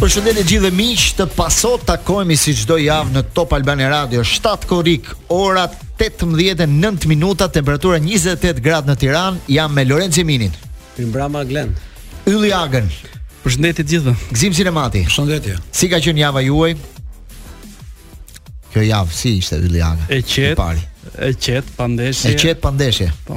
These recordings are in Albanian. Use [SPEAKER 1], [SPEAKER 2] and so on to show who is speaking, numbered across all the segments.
[SPEAKER 1] Përshëndetje të gjithëve miq, Te Pasot takohemi si çdo javë në Top Albania Radio, 7 korrik, ora 18:09 minuta, temperatura 28 gradë në Tiranë. Jam me Lorenc Eminin.
[SPEAKER 2] Mirëmbrëma Glen.
[SPEAKER 1] Ylli Agën.
[SPEAKER 2] Përshëndetje të gjithëve.
[SPEAKER 1] Gëzim Sinematin.
[SPEAKER 2] Përshëndetje.
[SPEAKER 1] Si ka qenë java juaj? Kjo javë si ishte Ylli Aga?
[SPEAKER 2] E
[SPEAKER 1] qetë.
[SPEAKER 2] E qetë pa ndeshje.
[SPEAKER 1] E qetë pa ndeshje.
[SPEAKER 2] Po.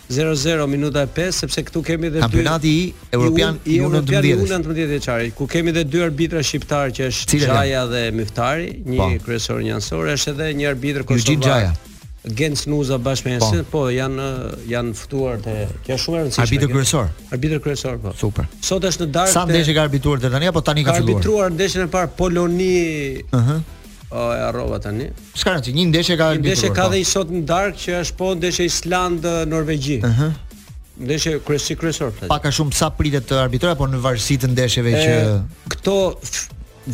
[SPEAKER 1] Zero
[SPEAKER 3] zero minuta e pesë sepse këtu kemi edhe dy
[SPEAKER 1] Kampionati
[SPEAKER 3] Europian i
[SPEAKER 1] U19
[SPEAKER 3] vjeçarit ku kemi edhe dy arbitra shqiptarë që është Xhaja dhe Myftari, një
[SPEAKER 1] po.
[SPEAKER 3] kryesor një anësor, është edhe një arbitër kosovar. Genc Nuza bashkë me
[SPEAKER 1] Jasin,
[SPEAKER 3] po. po janë janë ftuar dhe kjo është shumë e rëndësishme.
[SPEAKER 1] Arbitër kryesor.
[SPEAKER 3] Arbitër kryesor po.
[SPEAKER 1] Super.
[SPEAKER 3] Sot është në darkë.
[SPEAKER 1] Sa ndeshje ka arbitruar deri tani apo tani
[SPEAKER 3] ka
[SPEAKER 1] filluar?
[SPEAKER 3] Ka arbitruar ndeshjen e parë Poloni.
[SPEAKER 1] Ëh. Uh -huh.
[SPEAKER 3] O e harrova tani.
[SPEAKER 1] S'ka rëndë, një ndeshje ka arbitruar.
[SPEAKER 3] Ndeshje ka
[SPEAKER 1] po.
[SPEAKER 3] dhe sot në darkë që është po ndeshje Islandë Norvegji.
[SPEAKER 1] Ëh. Uh -huh.
[SPEAKER 3] Ndeshje kryesi kryesor flet.
[SPEAKER 1] Pak a shumë sa pritet të arbitrojë apo në varësi të ndeshjeve
[SPEAKER 3] e, që këto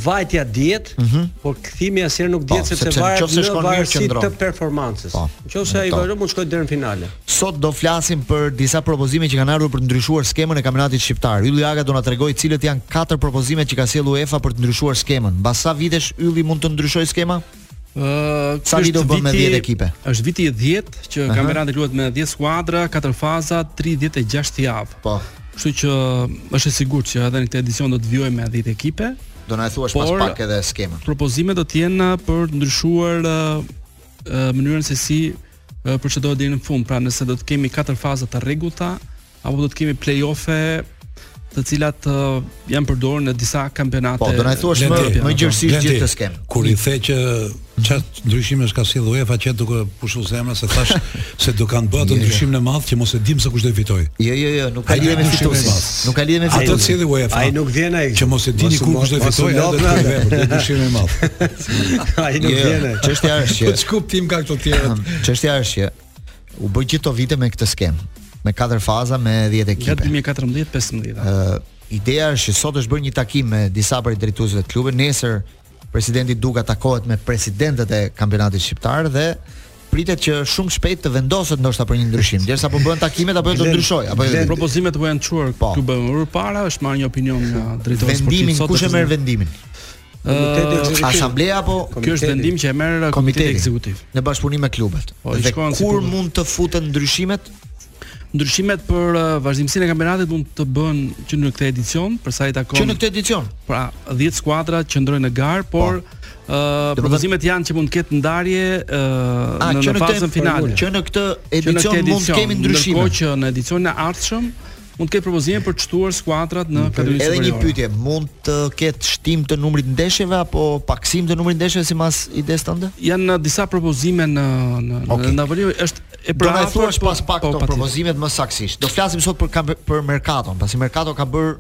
[SPEAKER 3] vajtja dihet, uh mhm. -huh. por kthimi asnjëherë nuk
[SPEAKER 1] dihet
[SPEAKER 3] po, sepse varet në varësi të performancës.
[SPEAKER 1] Po.
[SPEAKER 3] Nëse ai vazhdon mund të shkojë deri në finale.
[SPEAKER 1] Sot do flasim për disa propozime që kanë ardhur për të ndryshuar skemën e kampionatit shqiptar. Ylli Aga do na tregojë cilat janë katër propozimet që ka sjellë UEFA për të ndryshuar skemën. Mbas sa vitesh Ylli mund të ndryshojë skema?
[SPEAKER 2] Ëh,
[SPEAKER 1] uh,
[SPEAKER 2] sa
[SPEAKER 1] vite bën me 10 ekipe?
[SPEAKER 2] Është viti i 10 që
[SPEAKER 1] uh -huh.
[SPEAKER 2] kampionati luhet me 10 skuadra, 4 faza, 36 javë.
[SPEAKER 1] Po.
[SPEAKER 2] Kështu që është e sigurt që edhe në këtë edicion do të vijojë me 10 ekipe.
[SPEAKER 1] Do na e thuash pas pak edhe skemën.
[SPEAKER 2] Propozimet do të jenë për të ndryshuar mënyrën se si procedohet deri në fund. Pra nëse do të kemi katër faza të rregullta apo do të kemi play-offe të cilat uh, janë përdorur në disa kampionate.
[SPEAKER 1] Po, do na thuash më më
[SPEAKER 4] gjerësisht
[SPEAKER 1] gjithë atë skemë.
[SPEAKER 4] Kur i the që ça ndryshimesh ka sjell UEFA desh më pushoi zemra se thashë se do kanë bërë atë
[SPEAKER 1] jo, jo.
[SPEAKER 4] ndryshimin e madh që mos e dimë se kush do të fitojë.
[SPEAKER 1] Jo, jo, jo, nuk ka lidhje me fituesin. Nuk ka lidhje me fituesin.
[SPEAKER 4] Atë sjell UEFA.
[SPEAKER 3] Ai nuk vjen ai.
[SPEAKER 4] Që mos e dini kush do të fitojë, ai do të ishte ndryshim i madh.
[SPEAKER 3] Ai nuk
[SPEAKER 1] jo,
[SPEAKER 3] vjen.
[SPEAKER 1] Çështja është që
[SPEAKER 4] ç'kuptim kanë këto të tjera.
[SPEAKER 1] Çështja është që u bënë gjithë këto vite me këtë skemë, me katër faza me 10 ekipe.
[SPEAKER 2] Gjatë 2014-15.
[SPEAKER 1] Ë, ideja është që sot është bërë një takim me disa prej drejtuesve të klubeve. Nesër presidenti Duka takohet me presidentët e kampionatit shqiptar dhe pritet që shumë shpejt të vendoset ndoshta për një ndryshim. Derisa po bëhen takimet apo do
[SPEAKER 3] të
[SPEAKER 1] ndryshojë, apo
[SPEAKER 3] jo.
[SPEAKER 2] Propozimet u janë çuar
[SPEAKER 1] po.
[SPEAKER 2] klubeve më parë është marrë një opinion nga drejtorët
[SPEAKER 1] sportivë
[SPEAKER 2] sot.
[SPEAKER 1] Vendimin kush e merr vendimin?
[SPEAKER 2] Ë
[SPEAKER 1] asambleja apo
[SPEAKER 2] ky është vendim që e merr komiteti ekzekutiv
[SPEAKER 1] në bashkëpunim me klubet.
[SPEAKER 2] Po,
[SPEAKER 1] dhe kur mund të futen ndryshimet?
[SPEAKER 2] Ndryshimet për uh, vazhdimësinë e kampionatit mund të bëhen që në këtë edicion, për sa i takon.
[SPEAKER 1] Që në këtë edicion.
[SPEAKER 2] Pra, 10 skuadra qëndrojnë në garë, po. por
[SPEAKER 1] po.
[SPEAKER 2] Uh, propozimet janë që mund të ketë ndarje uh,
[SPEAKER 1] A,
[SPEAKER 2] në, në fazën finale.
[SPEAKER 1] Që në këtë edicion,
[SPEAKER 2] edicion
[SPEAKER 1] mund të kemi ndryshime.
[SPEAKER 2] Ndërkohë që në edicionin e ardhshëm Mund të ketë propozime për të shtuar skuadrat në kategorinë superiore.
[SPEAKER 1] Edhe një pyetje, mund të ketë shtim të numrit ndeshjeve apo pakësim të numrit ndeshjeve sipas idesë tënde?
[SPEAKER 2] Janë uh, disa propozime në në
[SPEAKER 1] okay.
[SPEAKER 2] në Navoni është e pra.
[SPEAKER 1] Do na thuash
[SPEAKER 2] po,
[SPEAKER 1] pas pak
[SPEAKER 2] po,
[SPEAKER 1] këto propozimet më saktësisht. Do flasim sot për kam, për merkaton, pasi merkato ka bër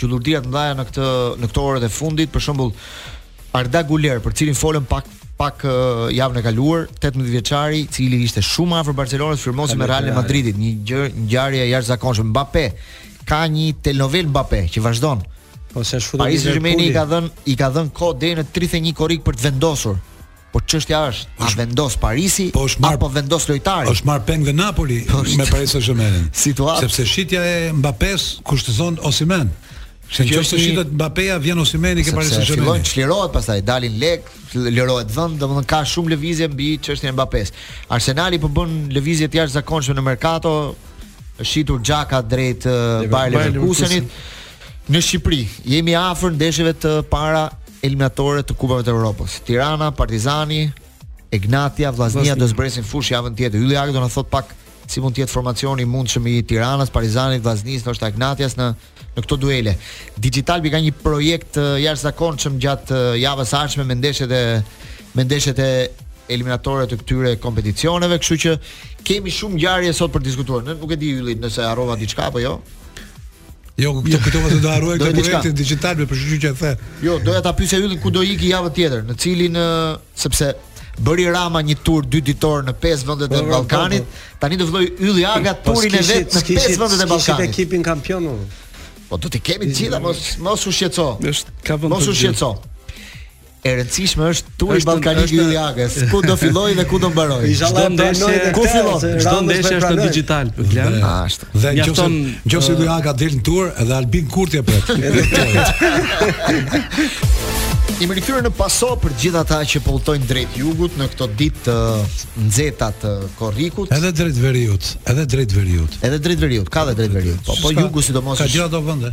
[SPEAKER 1] çudira të mëdhaja në këtë në këto orët e fundit, për shembull Arda Guler, për cilin folëm pak pak uh, javën e kaluar, 18 vjeçari, i cili ishte shumë afër Barcelonës, firmosi me Realin e Madridit, një gjë ngjarje e jashtëzakonshme. Mbappe ka një telenovel Mbappe që vazhdon.
[SPEAKER 3] Po se është futur
[SPEAKER 1] Paris Saint-Germain i ka dhënë i ka dhënë kohë deri në 31 korrik për të vendosur Po çështja është, a vendos Parisi
[SPEAKER 4] po është mar,
[SPEAKER 1] apo vendos lojtari?
[SPEAKER 4] Është marrë peng dhe Napoli
[SPEAKER 1] po është,
[SPEAKER 4] me Paris Saint-Germain.
[SPEAKER 1] Situatë
[SPEAKER 4] sepse shitja e Mbappes kushtëzon Osimhen. Se
[SPEAKER 1] në qoftë
[SPEAKER 4] shitet Mbappéja vjen Osimhen te Paris Saint-Germain.
[SPEAKER 1] Fillon çlirohet pastaj dalin lek, lirohet vend, domethënë ka shumë lëvizje mbi çështjen e Mbappes. Arsenali po bën lëvizje të jashtëzakonshme në merkato, shitur Xhaka drejt Bayer Leverkusenit. Në Shqipëri jemi afër ndeshjeve të para eliminatore të Kupave të Evropës. Tirana, Partizani, Egnatia, Vllaznia do zbresin në fushë javën tjetër. Ylli Aga do na thotë pak si mund të jetë formacioni i mundshëm i Tiranës, Partizanit, Vllaznisë, ndoshta Egnatias në në këto duele. Digitalbi ka një projekt uh, jashtëzakonshëm gjatë uh, javës së ardhshme me ndeshjet e me ndeshjet eliminatore të këtyre kompeticioneve, kështu që kemi shumë ngjarje sot për të diskutuar. Nuk e di Ylli nëse harrova diçka apo jo.
[SPEAKER 4] Jo, jo kujtova se do harroj këtë projekt Digitalbi me përgjigje që e the.
[SPEAKER 1] Jo, doja ta pyesja yllin ku do iki javën tjetër, në cilin sepse bëri Rama një tur dyditor në pesë vende të
[SPEAKER 3] po, po, po, Ballkanit.
[SPEAKER 1] Tani do fillojë Ylli Aga turin e vet në pesë vende
[SPEAKER 3] të
[SPEAKER 1] Ballkanit.
[SPEAKER 3] Kishit ekipin kampion.
[SPEAKER 1] Po do t'i kemi të gjitha, mos mos u shqetëso. Mos u shqetëso. E rëndësishme është turi ballkanik i Ylli Agës, ku do fillojë dhe ku do mbarojë.
[SPEAKER 3] Inshallah
[SPEAKER 2] ndeshje
[SPEAKER 1] ku fillon.
[SPEAKER 2] Çdo ndeshje është në Digitalb, po Glen.
[SPEAKER 1] Ashtu.
[SPEAKER 4] Dhe nëse nëse Ylli Aga del në tur dhe Albin Kurti e pret.
[SPEAKER 1] Jemi rikthyer në Paso për gjithë ata që po udhëtojnë po drejt jugut në këto ditë të nxehta të korrikut.
[SPEAKER 4] Edhe drejt veriut, edhe drejt veriut.
[SPEAKER 1] Edhe drejt veriut, ka dhe drejt veriut. Po, po jugu sidomos...
[SPEAKER 4] Ka gjithë ato vende.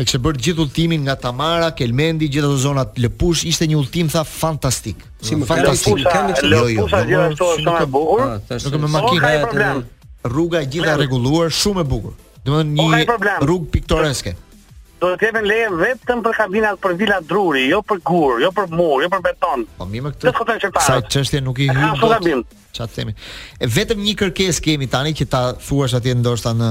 [SPEAKER 1] E kishte bërë gjithë udhëtimin nga Tamara, Kelmendi, gjithë ato zonat Lëpush, ishte një udhëtim tha fantastik.
[SPEAKER 3] Si më
[SPEAKER 1] fantastik.
[SPEAKER 3] Lëpush,
[SPEAKER 1] jo, jo, jo, Lëpusha
[SPEAKER 5] është shumë e bukur.
[SPEAKER 3] Ah,
[SPEAKER 1] nuk me makinë
[SPEAKER 5] atë.
[SPEAKER 1] Rruga e gjitha e rregulluar, shumë e bukur. Domethënë një rrugë piktoreske.
[SPEAKER 5] Do të jepen leje vetëm për kabinat për vila druri, jo për gur, jo për mur, jo për beton.
[SPEAKER 1] Po mi
[SPEAKER 5] më
[SPEAKER 1] këtë. Sa çështje nuk i hyn. Sa
[SPEAKER 5] gabim.
[SPEAKER 1] Çfarë themi? Vetëm një kërkesë kemi tani që ta thuash atje ndoshta
[SPEAKER 5] në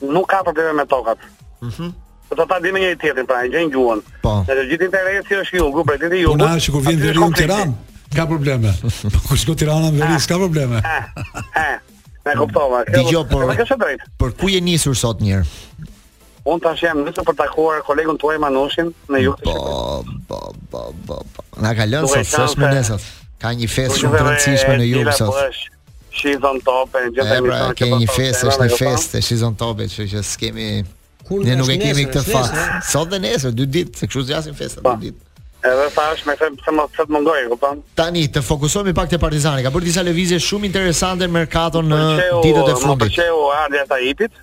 [SPEAKER 5] nuk ka probleme me tokat. Mhm. Mm po ta dini njëri tjetrin pra, gjen gjuhën.
[SPEAKER 1] Po.
[SPEAKER 5] Në të gjithë interesi është jugu, për ditë
[SPEAKER 4] jugu. Unë që kur vjen veri në Tiranë, ka probleme. Po kur shkon Tirana në veri, ah. s'ka probleme.
[SPEAKER 5] Ha. E kuptova. Dëgjo pra.
[SPEAKER 1] Për ku je nisur sot një herë?
[SPEAKER 5] Unë tash jam nisur për të takuar kolegun tuaj Manushin në jug të
[SPEAKER 1] Shqipërisë. Po, po, po, po. Na ka lënë sot, s'është më nesër. Ka një festë shumë të rëndësishme në jug sot.
[SPEAKER 5] Shizon Top e gjithë
[SPEAKER 1] e pra,
[SPEAKER 5] ka
[SPEAKER 1] një festë, është një festë e Shizon Top, kështu që s'kemi
[SPEAKER 3] Kur
[SPEAKER 1] ne nuk e kemi këtë fat. Sot dhe nesër, dy ditë, se kështu zgjasin festa dy ditë.
[SPEAKER 5] Edhe sa është me them pse sot mungoj, kupton?
[SPEAKER 1] Tani të fokusohemi pak te Partizani. Ka bërë disa lëvizje shumë interesante në merkato në ditët e fundit.
[SPEAKER 2] Të pëlqeu
[SPEAKER 1] ardhja e Taipit.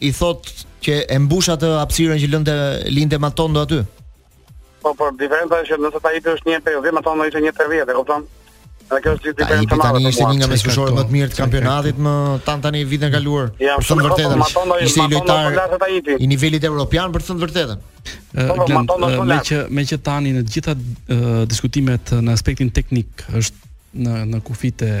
[SPEAKER 1] i thotë që e mbush atë hapësirën që lënte linte Matondo aty.
[SPEAKER 5] Po po, diferenca është që nëse Taipi është 1.50, Matondo ishte 1.30, e kupton? Dhe kjo është diferencë e madhe. Ai
[SPEAKER 1] ishte një nga mesfushorët më të mirë të kampionatit më tan tani vitin e kaluar.
[SPEAKER 5] Ja,
[SPEAKER 1] për të thënë vërtetën. Ishte
[SPEAKER 5] një
[SPEAKER 1] lojtar i nivelit evropian për të thënë vërtetën.
[SPEAKER 5] Po, po,
[SPEAKER 2] me që me që tani në të gjitha diskutimet në aspektin teknik është në në kufijtë e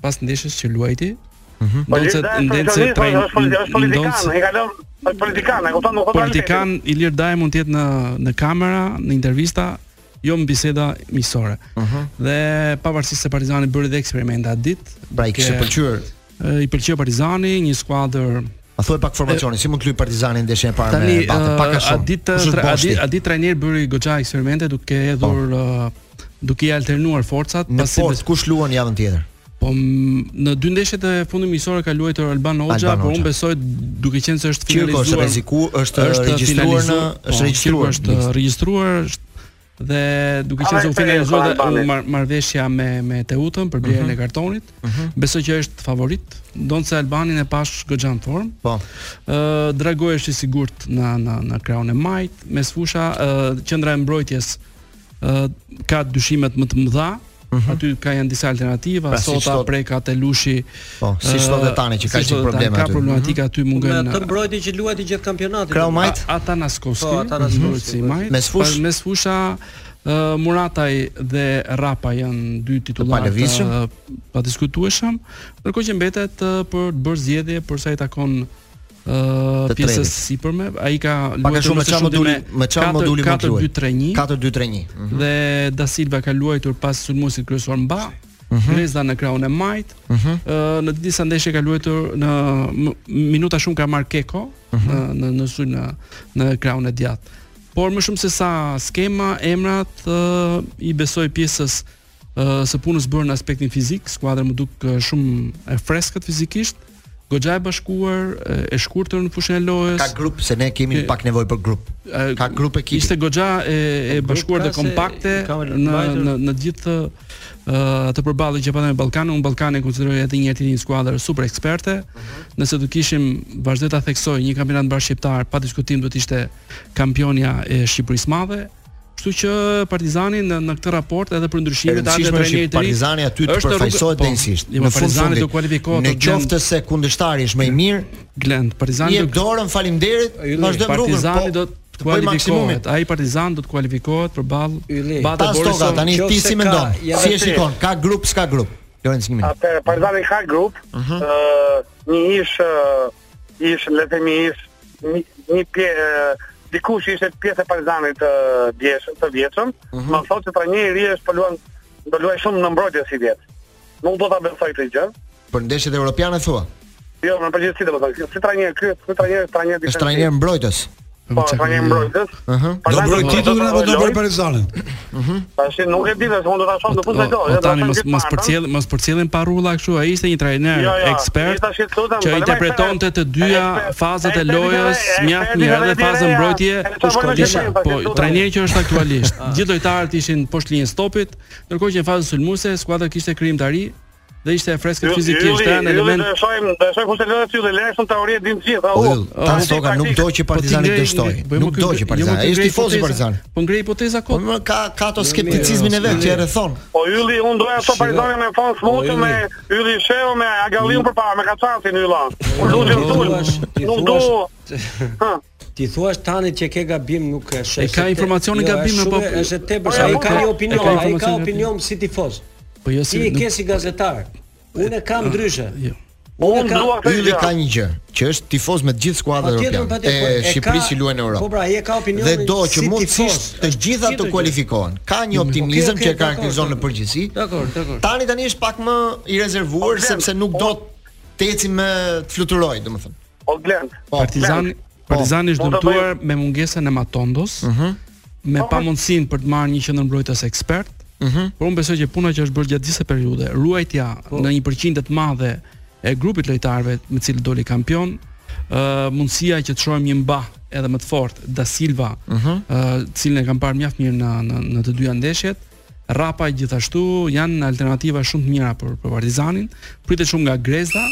[SPEAKER 2] pas ndeshjes që luajti,
[SPEAKER 1] Mhm.
[SPEAKER 5] Po,
[SPEAKER 2] ndonëse
[SPEAKER 5] ndonëse
[SPEAKER 2] trajn
[SPEAKER 5] është politikan, e ka lënë është politikan, e kupton, nuk po
[SPEAKER 2] politikan Ilir Daja mund të jetë në në kamera, në intervista, jo në biseda miqësore. Ëh.
[SPEAKER 1] Mhm.
[SPEAKER 2] Dhe pavarësisht se Partizani bëri dhe eksperimente atë ditë,
[SPEAKER 1] pra i kishte pëlqyer
[SPEAKER 2] i pëlqeu Partizani, një skuadër
[SPEAKER 1] A thuaj pak formacionin, si mund të luaj Partizani ndeshjen e parë
[SPEAKER 2] tani,
[SPEAKER 1] me Bate, pak a shumë.
[SPEAKER 2] Atë ditë
[SPEAKER 1] atë
[SPEAKER 2] ditë atë ditë trajneri bëri goxha eksperimente duke po. hedhur uh, duke i alternuar forcat
[SPEAKER 1] në
[SPEAKER 2] pasi
[SPEAKER 1] fort, kush luan javën tjetër.
[SPEAKER 2] Po në dy ndeshjet e fundit miqësore ka luajtur Alban Hoxha, por unë besoj duke qenë se është
[SPEAKER 1] finalizuar. Qirko
[SPEAKER 2] është
[SPEAKER 1] rrezikuar, është regjistruar në është regjistruar,
[SPEAKER 2] është regjistruar, është Dhe duke qenë se u finalizuar dhe u mar marrëveshja me me Teutën për blerjen
[SPEAKER 1] mm -hmm.
[SPEAKER 2] e kartonit, mm -hmm. besoj që është favorit. Ndonëse Albanin e pashë goxha në formë.
[SPEAKER 1] Po.
[SPEAKER 2] Ë uh, Dragoj është i sigurt në në në krahun e majtë, mesfusha uh, qendra e mbrojtjes uh, ka dyshimet më të mëdha. Mm -hmm. Aty ka janë disa alternativa,
[SPEAKER 1] pra,
[SPEAKER 2] Sota,
[SPEAKER 1] si
[SPEAKER 2] Preka, Telushi.
[SPEAKER 1] Po, si
[SPEAKER 2] shto
[SPEAKER 1] dhe tani që ka
[SPEAKER 2] si që
[SPEAKER 1] probleme
[SPEAKER 2] aty. Ka
[SPEAKER 1] problematika mhm.
[SPEAKER 2] aty
[SPEAKER 3] mm -hmm.
[SPEAKER 2] mungon.
[SPEAKER 3] Me të mbrojti që luajti gjithë kampionatin.
[SPEAKER 1] Krahu i
[SPEAKER 2] majtë? Atanaskoski.
[SPEAKER 3] Po, Atanaskoski.
[SPEAKER 1] Mm
[SPEAKER 2] -hmm. Mesfusha. Mesfusha, uh, Murataj dhe Rrapaj janë dy
[SPEAKER 1] titularë
[SPEAKER 2] të padiskutueshëm, ndërkohë që mbetet uh, për të bërë zgjedhje për sa i takon uh,
[SPEAKER 1] uh,
[SPEAKER 2] pjesës
[SPEAKER 1] së
[SPEAKER 2] sipërme, ai ka
[SPEAKER 1] luajtur shumë me çfarë moduli me çfarë moduli do luajë.
[SPEAKER 2] 4-2-3-1.
[SPEAKER 1] 4-2-3-1. Mhm.
[SPEAKER 2] Dhe Da Silva ka luajtur pas sulmuesit kryesor Mba.
[SPEAKER 1] Mm -hmm.
[SPEAKER 2] Grezda në krahun e majtë. Mm -hmm. uh, në disa ndeshje ka luajtur në minuta shumë ka marrë Keko
[SPEAKER 1] mm
[SPEAKER 2] -hmm. në në sulm në në krahun e djathtë. Por më shumë se sa skema, emrat uh, i besoj pjesës së punës bërë në aspektin fizik, skuadra më duk shumë e freskët fizikisht, goxha e bashkuar, e shkurtër në fushën e lojës.
[SPEAKER 1] Ka grup se ne kemi pak nevojë për grup. Ka grup ekipi.
[SPEAKER 2] Ishte goxha e, e bashkuar dhe kompakte në në në gjithë atë përballje që patën me Ballkanin, unë Ballkanin e konsideroj edhe një tjetër një skuadër super eksperte. Mhm. Nëse do kishim vazhdoj ta theksoj një kampionat mbarëshqiptar, pa diskutim do të ishte kampionia e Shqipërisë së Madhe. Kështu që Partizani në në këtë raport edhe për ndryshimet e
[SPEAKER 1] ardhshme të
[SPEAKER 2] trajnerit
[SPEAKER 1] të Partizanit duhet të përfaqësohet denjësisht.
[SPEAKER 2] Po,
[SPEAKER 1] në fund
[SPEAKER 2] të
[SPEAKER 1] fundit
[SPEAKER 2] do kualifikohet
[SPEAKER 1] në qoftë se kundërshtari është më i mirë.
[SPEAKER 2] Glend, Partizani do japë
[SPEAKER 1] dorën faleminderit. Vazhdojmë rrugën.
[SPEAKER 2] Partizani po, do të kualifikohet. Ai Partizani do të kualifikohet përballë Bate Borisov.
[SPEAKER 1] Tani ti si mendon? Si e shikon? Ka grup, s'ka grup. Lorenz Gimi.
[SPEAKER 5] Atëherë Partizani ka grup,
[SPEAKER 1] ëh,
[SPEAKER 5] mhm. një ish ish le të themi ish një, një pje, dikush ishte pjesë e Partizanit të djeshëm, të vjetshëm,
[SPEAKER 1] mm -hmm.
[SPEAKER 5] më thotë se trajneri i ri është po luan do luajë shumë në mbrojtje si vjet. Nuk do ta besoj këtë gjë.
[SPEAKER 1] Për ndeshjet europiane thua?
[SPEAKER 5] Jo, në përgjithësi domethënë, si trajner ky, si trajner, trajner dikush.
[SPEAKER 1] Është trajner mbrojtës.
[SPEAKER 5] Po, sa një mbrojtës.
[SPEAKER 1] Ëhë.
[SPEAKER 4] Do mbrojë titullin apo do mbrojë Partizanin? Ëhë.
[SPEAKER 5] Tash nuk e di se unë do ta shoh në fund të lojës.
[SPEAKER 2] Po tani mos mos përcjell, mos përcjellim parulla kështu. Ai ishte një trajner
[SPEAKER 5] jo, jo,
[SPEAKER 2] ekspert që interpretonte të dyja fazat e lojës, mjaft mirë edhe fazën mbrojtje. Po
[SPEAKER 5] shkollishë,
[SPEAKER 2] po trajneri që është aktualisht. Gjithë lojtarët ishin poshtë linjës së topit, ndërkohë që në fazën sulmuese skuadra kishte krijimtari, Dhe ishte e freskët fizikisht, ëh, në element.
[SPEAKER 5] Do shohim, do shohim kushtet e tij dhe lehtë teoritë i dimë gjithë,
[SPEAKER 1] ëh.
[SPEAKER 5] Yll,
[SPEAKER 1] ta soka nuk do që po Partizani të dështojë. Po nuk do që Partizani, është tifoz i Partizanit.
[SPEAKER 2] Po ngre hipoteza kot.
[SPEAKER 1] Po ka ka ato skepticizmin e vet që e rrethon.
[SPEAKER 5] Po Ylli, unë doja atë Partizanin me fon smutë me Ylli Shehun me Agalliun përpara me Kaçaçin Ylla. Të
[SPEAKER 3] lutem tul.
[SPEAKER 5] Nuk do.
[SPEAKER 3] Ti thua tani që ke gabim nuk e sheh.
[SPEAKER 2] E ka informacionin
[SPEAKER 3] jo,
[SPEAKER 2] gabim apo?
[SPEAKER 3] Shumë është e tepër, ai ka një opinion, ai ka opinion si tifoz.
[SPEAKER 2] Po jo si. Ti
[SPEAKER 3] ke si gazetar. Unë kam ah, ndryshe.
[SPEAKER 2] Jo.
[SPEAKER 5] Unë kam
[SPEAKER 1] Ylli ka një gjë, që është tifoz me të gjithë skuadrat europiane.
[SPEAKER 3] E po, të
[SPEAKER 1] Shqipërisë që luajnë në Europë.
[SPEAKER 3] Po pra, ai ka opinion
[SPEAKER 1] dhe do që mundësisht të gjitha të kualifikohen. Ka një mm.
[SPEAKER 3] optimizëm
[SPEAKER 1] që e karakterizon në përgjithësi.
[SPEAKER 3] Dakor, dakor.
[SPEAKER 1] Tani tani është pak më i rezervuar sepse nuk do të ecim të fluturojmë, domethënë.
[SPEAKER 5] O Glend.
[SPEAKER 2] Po, Partizani po. Partizani është
[SPEAKER 5] po,
[SPEAKER 2] dëmtuar me mungesën e Matondos. Ëh. Mhm. Me po, pamundësinë për të marrë një qendërmbrojtës ekspert. Ëh. Mhm. Por unë besoj që puna që është bërë gjatë disa periudhave, ruajtja në një përqindje të madhe e grupit të lojtarëve me të cilët doli kampion, ë uh, mundësia që të shohim një Mba edhe më të fortë Da Silva, ëh, uh -huh. uh, të cilin e kam parë mjaft mirë në në në të dyja ndeshjet. Rrapa gjithashtu janë alternativa shumë të mira për për Partizanin. Pritet shumë nga Grezda,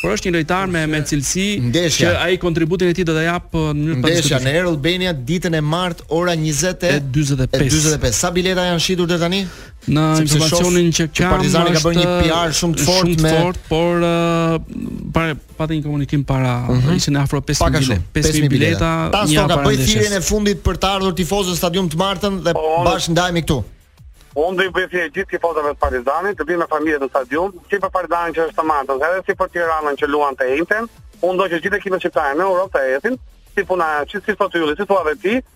[SPEAKER 2] por është një lojtar me me cilësi
[SPEAKER 1] ndeshja.
[SPEAKER 2] që ai kontributin e tij do ta japë uh, në mënyrë të
[SPEAKER 1] Ndeshja në Air Albania ditën e martë ora
[SPEAKER 2] 20:45. 45.
[SPEAKER 1] Sa bileta janë shitur deri tani?
[SPEAKER 2] Në
[SPEAKER 1] Sepse
[SPEAKER 2] informacionin
[SPEAKER 1] shoh
[SPEAKER 2] që
[SPEAKER 1] që
[SPEAKER 2] kam
[SPEAKER 1] Partizani ka bërë një
[SPEAKER 2] është,
[SPEAKER 1] PR shumë të fortë
[SPEAKER 2] shumë të fortë, por uh, para pata një komunikim para mm -hmm. ishin afro 5000 5000 bileta.
[SPEAKER 1] Ta sot
[SPEAKER 2] ta
[SPEAKER 1] bëj thirrjen e fundit për të ardhur tifozët në stadium të martën dhe
[SPEAKER 5] po,
[SPEAKER 1] bash ndajemi këtu.
[SPEAKER 5] Unë do i bëj thirrje gjithë tifozëve të Partizanit të vinë me familjet në stadium, si për Partizanin që është të martën, edhe si për Tiranën që luan të enjten. Unë dua që gjithë ekipet shqiptare në Europë të ecin, si puna, si si sot ylli, si thua dhe ti,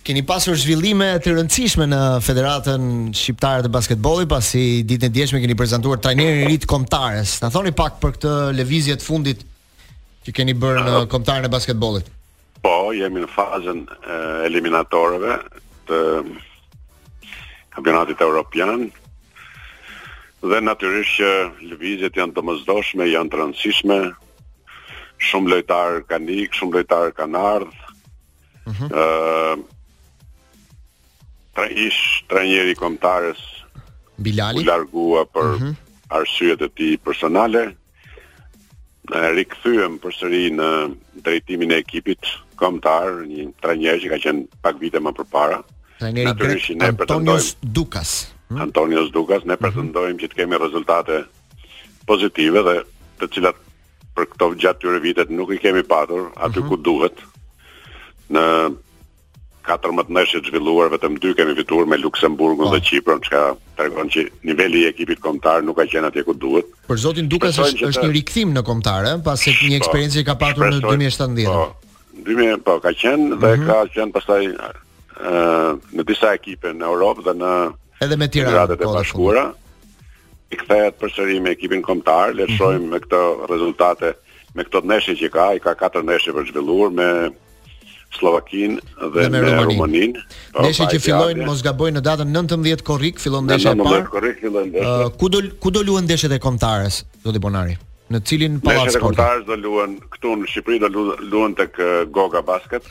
[SPEAKER 1] Keni pasur zhvillime të rëndësishme në Federatën Shqiptare të Basketbollit, pasi ditën e djeshme keni prezantuar trajnerin e ri të kombëtares. Na thoni pak për këtë lëvizje të fundit që keni bërë në kombëtaren e basketbollit.
[SPEAKER 6] Po, jemi në fazën e eliminatoreve të kampionatit europian. Dhe natyrisht që lëvizjet janë të domosdoshme, janë të rëndësishme. Shumë lojtarë kanë ikë, shumë lojtarë kanë ardhë Ëh. Uh -huh. Tre ish trajneri i kombëtares,
[SPEAKER 1] Bilali
[SPEAKER 6] u largua për uh mhm. -huh. arsyet e tij personale. Ne rikthyem përsëri në drejtimin e ekipit kombëtar, një trajner që ka qenë pak vite më përpara.
[SPEAKER 1] Trajneri grek Antonios Dukas. Hmm?
[SPEAKER 6] Antonios Dukas, ne mhm. pretendojmë uh -huh. që të kemi rezultate pozitive dhe të cilat për këto gjatë këtyre viteve nuk i kemi patur aty uh mhm. -huh. ku duhet. Në 14 ndeshje të zhvilluar vetëm dy kemi fituar me Luksemburgun oh. dhe po. Qipron, çka tregon që niveli i ekipit kombëtar nuk ka qenë atje ku duhet.
[SPEAKER 1] Për zotin Dukas është, është një rikthim në kombëtare, pas një po. eksperiencë që ka patur në 2017.
[SPEAKER 6] Po. 2000 po ka qenë dhe uh mhm. -huh. ka qenë pastaj ë në disa ekipe në Europë dhe në
[SPEAKER 1] edhe me Tiranë.
[SPEAKER 6] Në
[SPEAKER 1] po,
[SPEAKER 6] Bashkuara. rikthehet përsëri me ekipin kombëtar, le të mhm. shohim me këto rezultate, me këto ndeshje që ka, i ka katër ndeshje për zhvilluar me Sllovakinë dhe
[SPEAKER 1] me,
[SPEAKER 6] me
[SPEAKER 1] Rumaninë.
[SPEAKER 6] Po,
[SPEAKER 1] ndeshje që fillojnë mos gaboj në datën 19 korrik fillon ndeshja e parë.
[SPEAKER 6] 19 korrik fillon ndeshja.
[SPEAKER 1] Ku do ku do luhen ndeshjet e kombëtares, zoti Ponari? Në cilin pallat sporti?
[SPEAKER 6] Ndeshjet e kombëtares do luhen këtu në Shqipëri, do luhen tek Goga Basket.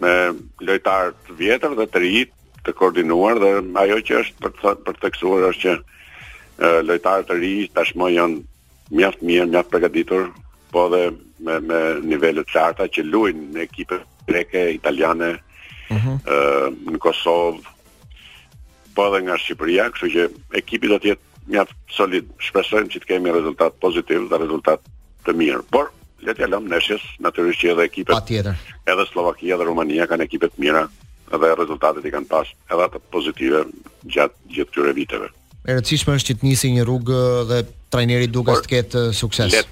[SPEAKER 1] me
[SPEAKER 6] lojtarë të vjetër dhe të ri të koordinuar dhe ajo që është për të për të theksuar është që uh, lojtarët e ri tashmë janë mjaft mirë, mjaft përgatitur, po edhe me me nivele të larta që luajnë në ekipe greke, italiane, ëh, uh mhm. -huh. uh, në Kosovë, po edhe nga Shqipëria, kështu që ekipi do të jetë mjaft solid. Shpresojmë që të kemi rezultat pozitiv dhe rezultat të mirë. Por le t'ia lëmë ndeshjes, natyrisht që edhe ekipet.
[SPEAKER 1] Patjetër.
[SPEAKER 6] Edhe Sllovakia dhe Rumania kanë ekipe të mira dhe rezultatet i kanë pas edhe ato pozitive gjatë gjithë këtyre viteve.
[SPEAKER 1] E rëndësishme është që të nisi një rrugë dhe trajneri duhet të ketë sukses.
[SPEAKER 6] Le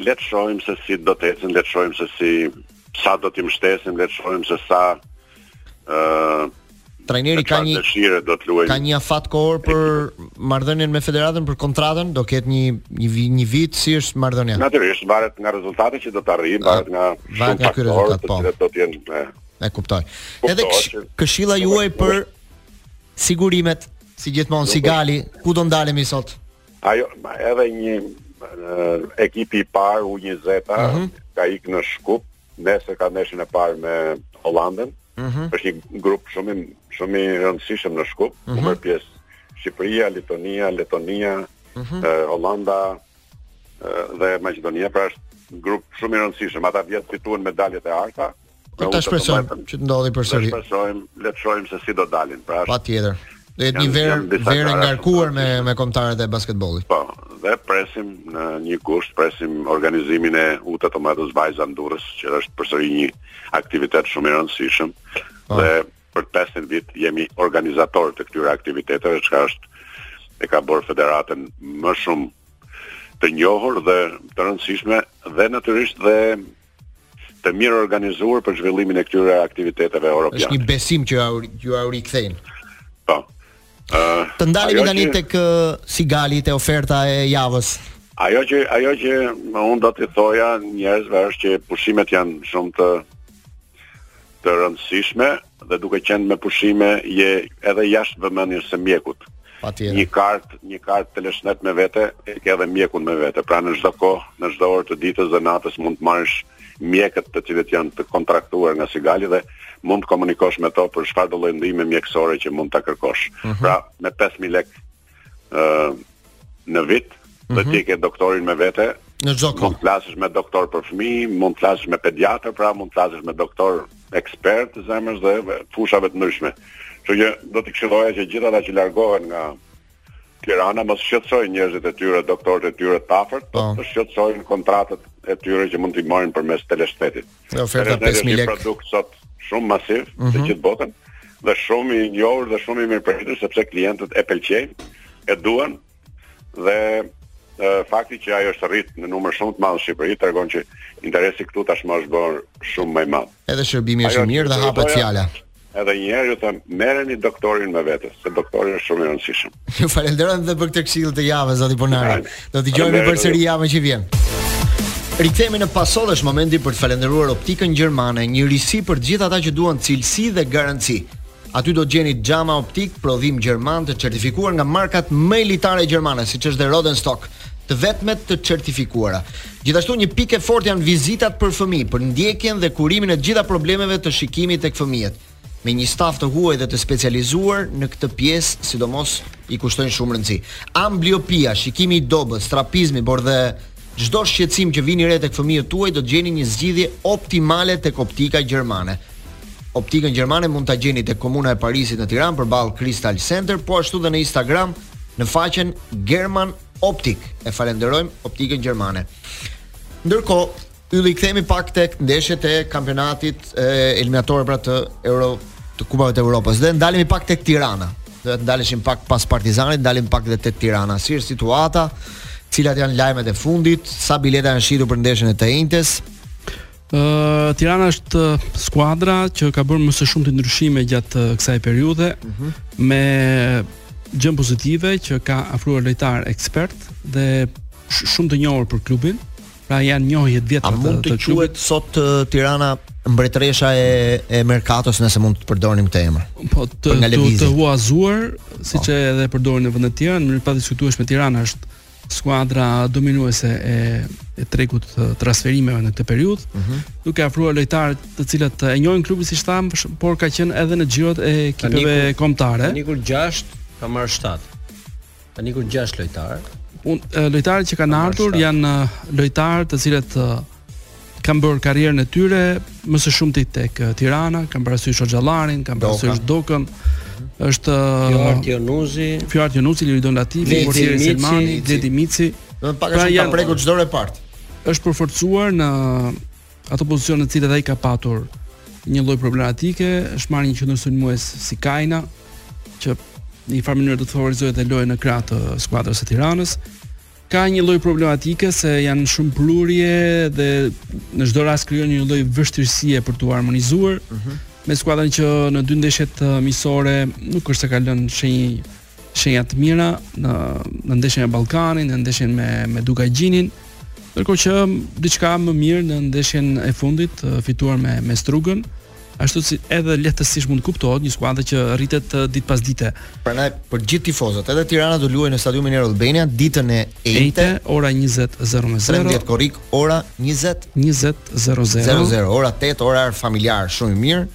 [SPEAKER 6] le të shohim se si do të ecim, le të shohim se si sa do të mbështesim, le të shohim se sa ë uh,
[SPEAKER 1] trajneri ka një
[SPEAKER 6] dëshirë do të luajë.
[SPEAKER 1] Ka një afat kohor për marrëdhënien me federatën për kontratën, do ketë një një një vit si është marrëdhënia.
[SPEAKER 6] Natyrisht varet nga rezultati që do të arrijë, varet nga
[SPEAKER 1] varet nga ky rezultat po.
[SPEAKER 6] Do të jenë e
[SPEAKER 1] kuptoj. Edhe këshilla juaj për Sigurimet, si gjithmonë, Sigali, ku do ndalemi sot?
[SPEAKER 6] Ajo, edhe një ekipi i parë, U njëzeta, uh
[SPEAKER 1] mhm. -huh.
[SPEAKER 6] ka ikë në Shkup, nesër ka ndeshjen e parë me Holandën, uh
[SPEAKER 1] mhm. -huh.
[SPEAKER 6] është një grup shumë, shumë i rëndësishëm në Shkup, uh
[SPEAKER 1] mhm. -huh.
[SPEAKER 6] ku merr pjesë Shqipëria, Lituania, Letonia,
[SPEAKER 1] uh -huh.
[SPEAKER 6] eh, Holanda eh, dhe Maqedonia, pra është grup shumë i rëndësishëm, ata vjet fituan medaljet e arta, Le të
[SPEAKER 1] shpresojmë që të ndodhi përsëri.
[SPEAKER 6] Le të shpresojmë, le të shohim se si do dalin. Pra është
[SPEAKER 1] patjetër. Do jetë një verë, verë
[SPEAKER 6] e
[SPEAKER 1] ngarkuar me me kombëtaret e basketbollit.
[SPEAKER 6] Po, dhe presim në një gusht, presim organizimin e U tetëmbëdhjetës vajza Durrës, që është përsëri një aktivitet shumë i rëndësishëm. Po. Dhe për të pestin vit jemi organizatorë të këtyre aktiviteteve, çka është e ka bërë federatën më shumë të njohur dhe të rëndësishme dhe natyrisht dhe të mirë organizuar për zhvillimin e këtyre aktiviteteve europiane.
[SPEAKER 1] Është një besim që ju jua rikthejnë.
[SPEAKER 6] Po. Uh,
[SPEAKER 1] të ndalemi tani
[SPEAKER 6] që...
[SPEAKER 1] tek Sigali te oferta e javës.
[SPEAKER 6] Ajo që ajo që më unë do t'i thoja njerëzve është që pushimet janë shumë të të rëndësishme, Dhe duke qenë me pushime je edhe jashtë vëmendjes së mjekut.
[SPEAKER 1] Patjetër.
[SPEAKER 6] Një kartë, një kartë teleshëndet me vete, e ke edhe mjekun me vete. Pra në çdo kohë, në çdo orë të ditës dhe natës mund të marrësh mjekët të cilët janë të kontraktuar nga Sigali dhe mund të komunikosh me to për çfarëdo lloj ndihme mjekësore që mund ta kërkosh.
[SPEAKER 1] Uh mhm. -huh.
[SPEAKER 6] Pra me 5000 lekë në vit, mm -hmm. dhe
[SPEAKER 1] mhm.
[SPEAKER 6] ti ke doktorin me vete,
[SPEAKER 1] në çdo kohë.
[SPEAKER 6] Mund të flasësh me doktor për fëmijë, mund të flasësh me pediatër, pra mund të flasësh me doktor ekspert të zemrës dhe fushave të ndryshme. Kështu që do t'i këshilloja që gjithë ata që largohen nga Tirana mos shqetësojnë njerëzit e tyre, doktorët e tyre të afërt, po. të shqetësojnë kontratat e tyre që mund t'i marrin përmes teleshëndetit.
[SPEAKER 1] Në oferta 5000 lekë.
[SPEAKER 6] Produkt sot shumë masiv mm -hmm.
[SPEAKER 1] në mhm.
[SPEAKER 6] gjithë botën dhe shumë i njohur dhe shumë i mirëpritur sepse klientët e pëlqejnë, e duan dhe e, fakti që ajo është rrit në numër shumë të madh në Shqipëri tregon që interesi këtu tashmë është bërë shumë më i madh.
[SPEAKER 1] Edhe shërbimi është i mirë dhe hapet fjala.
[SPEAKER 6] Edhe një herë ju them, merreni doktorin me vete, se doktori është shumë i rëndësishëm.
[SPEAKER 1] Ju falenderoj dhe për këtë këshillë të javës, zoti Ponari. Do
[SPEAKER 6] dëgjohemi
[SPEAKER 1] përsëri javën që vjen. Rikthehemi në paso dhe është momenti për të falendëruar optikën gjermane, një risi për të gjithë ata që duan cilësi dhe garanci. Aty do të gjeni xhama optik prodhim gjerman të certifikuar nga markat më elitare gjermane, siç është dhe Rodenstock, të vetmet të certifikuara. Gjithashtu një pikë e fortë janë vizitat për fëmijë, për ndjekjen dhe kurimin e të gjitha problemeve të shikimit tek fëmijët, me një staf të huaj dhe të specializuar në këtë pjesë sidomos i kushtojnë shumë rëndësi. Ambliopia, shikimi i dobët, strabizmi, por dhe çdo shqetësim që vini re tek fëmijët tuaj do të gjeni një zgjidhje optimale tek Optika Gjermane. Optikën Gjermane mund ta gjeni tek Komuna e Parisit në Tiranë përballë Crystal Center, po ashtu dhe në Instagram në faqen German Optik. E falenderojmë Optikën Gjermane. Ndërkohë, Ylli kthehemi pak tek ndeshjet e kampionatit eliminatore pra të Euro të Kupave të Evropës dhe ndalemi pak tek Tirana. Do të ndaleshim pak pas Partizanit, ndalemi pak dhe tek Tirana. Si është situata? Cilat janë lajmet e fundit? Sa bileta janë shitur për ndeshjen e të enjtes?
[SPEAKER 2] Uh, Tirana është skuadra që ka bërë më së shumti ndryshime gjatë kësaj periudhe uh mhm. -huh. me gjënë pozitive që ka afruar lojtarë ekspertë dhe sh shumë të njohur për klubin. Pra janë njohje të vjetra të klubit.
[SPEAKER 1] A mund të,
[SPEAKER 2] të
[SPEAKER 1] quhet sot Tirana mbretëresha e e merkatos nëse mund të përdorim këtë emër.
[SPEAKER 2] Po të të, të huazuar, siç po. edhe përdorin në vende të tjera, në mënyrë të padiskutueshme Tirana është skuadra dominuese e e tregut të transferimeve në këtë periudhë, uh
[SPEAKER 1] mhm. -huh.
[SPEAKER 2] duke afruar lojtarë të cilët e njohin klubin siç thamë, por kanë qenë edhe në xhirot e ekipeve kombëtare.
[SPEAKER 3] Tani për tani 6 ka marrë 7. Tani për tani 6 lojtarë.
[SPEAKER 2] Unë lojtarët që kanë ardhur janë lojtarë të cilët kanë bërë karrierën e tyre më së shumti tek eh, Tirana, kam parasysh Hoxhallarin, kam parasysh Dokën. Është
[SPEAKER 3] Fjoart Jonuzi,
[SPEAKER 2] Fjoart Jonuzi, Liridon Latifi, Portieri Selmani, Dedi Mici.
[SPEAKER 1] Pothuajse pra, ka prekur çdo repart.
[SPEAKER 2] Është përforcuar në ato pozicione të cilat ai ka patur një lloj problematike, është marrë një qendër sulmues si Kaina, që në një farë mënyrë do të favorizojë dhe lojën në krah të skuadrës së Tiranës. ka një lloj problematike se janë shumë prurje dhe në çdo rast krijon një lloj vështirësie për t'u harmonizuar. Mm -hmm. Me skuadrën që në dy ndeshjet miqësore nuk është se ka lënë shenjë shenja të mira në në ndeshjen me Ballkanin, në ndeshjen me me Dukagjinin. Ndërkohë që diçka më mirë në ndeshjen e fundit fituar me me Strugën. ashtu si edhe lehtësisht mund të kuptohet një skuadër që rritet ditë pas dite.
[SPEAKER 1] Prandaj për gjithë tifozët, edhe Tirana do luajë në stadiumin Air Albania ditën e enjte,
[SPEAKER 2] ora 20:00.
[SPEAKER 1] 13 korrik, ora 20
[SPEAKER 2] 20:00.
[SPEAKER 1] 00 ora 8 orar familjar, shumë i mirë.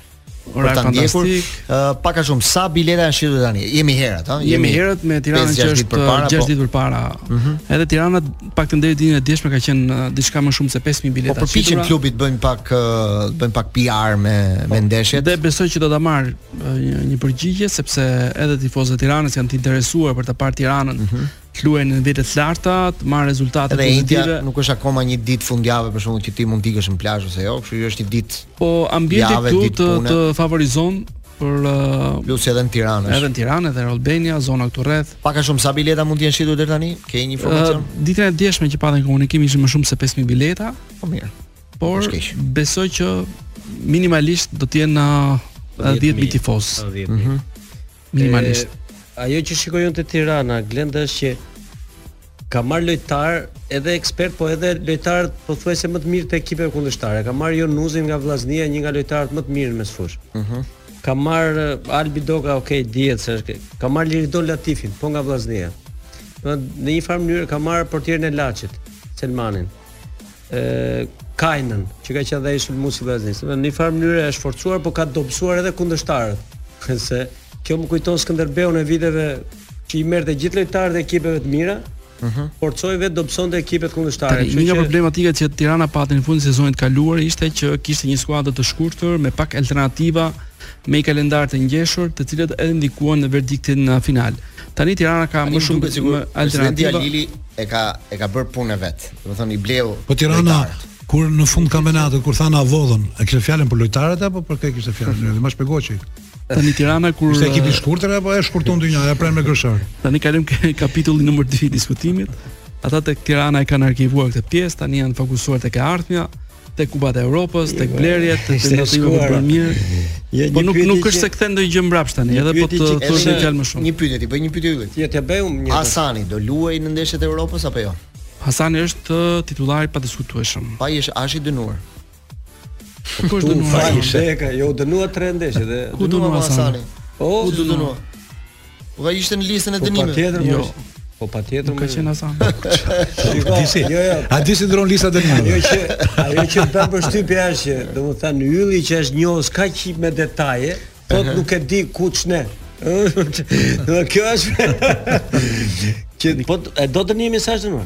[SPEAKER 1] Për ta ndjekur. Uh, pak a shumë sa bileta janë shitur tani? Jemi herët, ha?
[SPEAKER 2] Jemi, Jemi herët me Tiranën që është 6 ditë përpara. Po. Edhe Tirana Të paktën deri ditën e djeshme ka qenë uh, diçka më shumë se 5000 bileta.
[SPEAKER 1] Po
[SPEAKER 2] përpiqet
[SPEAKER 1] klubi të bëjnë pak uh, të bëjnë pak PR me po, me ndeshjet.
[SPEAKER 2] Dhe besoj që do ta marrë uh, një, një përgjigje sepse edhe tifozët e Tiranës janë të interesuar për ta parë Tiranën. Mm -hmm luajnë në nivele të larta, të marrë rezultate pozitive.
[SPEAKER 1] Nuk është akoma një ditë fundjave për shembull që ti mund të ikësh në plazh ose jo, kështu që është një ditë.
[SPEAKER 2] Po ambienti këtu të, të favorizon për uh,
[SPEAKER 1] plus edhe në Tiranë.
[SPEAKER 2] Edhe në Tiranë, edhe Air Albania, zona këtu rreth.
[SPEAKER 1] Pak a shumë sa bileta mund të jenë shitur deri tani? Ke një informacion?
[SPEAKER 2] Uh, ditën e djeshme që patëm komunikim ishin më shumë se 5000 bileta.
[SPEAKER 1] Po mirë.
[SPEAKER 2] Por besoj që minimalisht do të jenë në 10000
[SPEAKER 3] tifozë.
[SPEAKER 1] Mhm.
[SPEAKER 2] Minimalisht.
[SPEAKER 3] E, ajo që shikojmë te Tirana, Glenda është që ka marrë lojtarë edhe ekspertë, po edhe lojtarët pothuajse më të mirë të ekipeve kundërshtare. Ka marrë Jonuzin nga Vllaznia, një nga lojtarët më të mirë në mesfushë.
[SPEAKER 1] Mhm. Uh -huh.
[SPEAKER 3] Ka marrë eh, Albi Doka, ok, dihet se është. Ka marrë Liridon Latifin, po nga Vllaznia. Në, në një farë mënyre ka marrë portierin e Laçit, Selmanin. e Kainën, që ka qenë dhe ai sulmuesi i Vllaznisë. Në një farë mënyre është forcuar, por ka dobësuar edhe kundërshtarët. Se kjo më kujton Skënderbeun e viteve që i merrte gjithë lojtarët e ekipeve të mira,
[SPEAKER 1] Ëh.
[SPEAKER 3] Uh -huh. Forcohej vetë dobësonte ekipet kundërshtare.
[SPEAKER 2] Një nga problematikat që Tirana pati në fund të sezonit të kaluar ishte që kishte një skuadër të shkurtër me pak alternativa me një kalendar të ngjeshur, të cilat edhe ndikuan në verdiktin final. Tani Tirana ka më shumë
[SPEAKER 1] sigur
[SPEAKER 2] alternativa.
[SPEAKER 1] Presidenti Halili e ka e ka bërë punën e vet. Do të thonë i bleu.
[SPEAKER 4] Po Tirana kur në fund kampionatit kur tha na vodhën, e kishte fjalën për lojtarët apo për kë kishte fjalën? Më shpjego çik.
[SPEAKER 2] Tani Tirana kur
[SPEAKER 4] ishte ekipi i shkurtër apo e shkurton dynja, e pran me gërshërë.
[SPEAKER 2] Tani kalojmë ke kapitulli numër 2 i diskutimit. Ata tek Tirana e kanë arkivuar këtë pjesë, tani janë fokusuar tek e ardhmja. tek kupat e Europës, tek blerjet, të
[SPEAKER 3] të
[SPEAKER 2] ndërtojë një
[SPEAKER 3] kubat
[SPEAKER 2] e mirë.
[SPEAKER 3] Ja,
[SPEAKER 2] po nuk nuk është se kthen ndonjë gjë mbrapsht tani, edhe po të thosh një fjalë më shumë.
[SPEAKER 1] Një pyetje ti, bëj një pyetje vetë.
[SPEAKER 3] Ja të bëj unë një.
[SPEAKER 1] Hasani do luajë në ndeshjet e Europës apo jo?
[SPEAKER 2] Hasani është uh, titullari i padiskutueshëm.
[SPEAKER 1] Pa i është as i dënuar.
[SPEAKER 2] Po
[SPEAKER 3] kush
[SPEAKER 2] dënuar?
[SPEAKER 3] Fajsheka, jo dënuar tre ndeshje dhe
[SPEAKER 2] ku dënuar Hasani?
[SPEAKER 3] Po,
[SPEAKER 1] ku dënuar? Po a ishte në listën e
[SPEAKER 3] po,
[SPEAKER 1] dënimit.
[SPEAKER 3] Po patjetër,
[SPEAKER 2] jo.
[SPEAKER 3] Po patjetër.
[SPEAKER 2] Nuk ka qenë
[SPEAKER 3] asaj.
[SPEAKER 4] Disi.
[SPEAKER 3] Jo, jo.
[SPEAKER 4] A di si ndron lista
[SPEAKER 3] dënimit?
[SPEAKER 4] Ajo
[SPEAKER 3] që ajo që bën përshtypje është që, domethënë, Ylli që është njohës kaq me detaje, thotë nuk e di ku çne. Kjo është. Që po e do dënimin sa është më?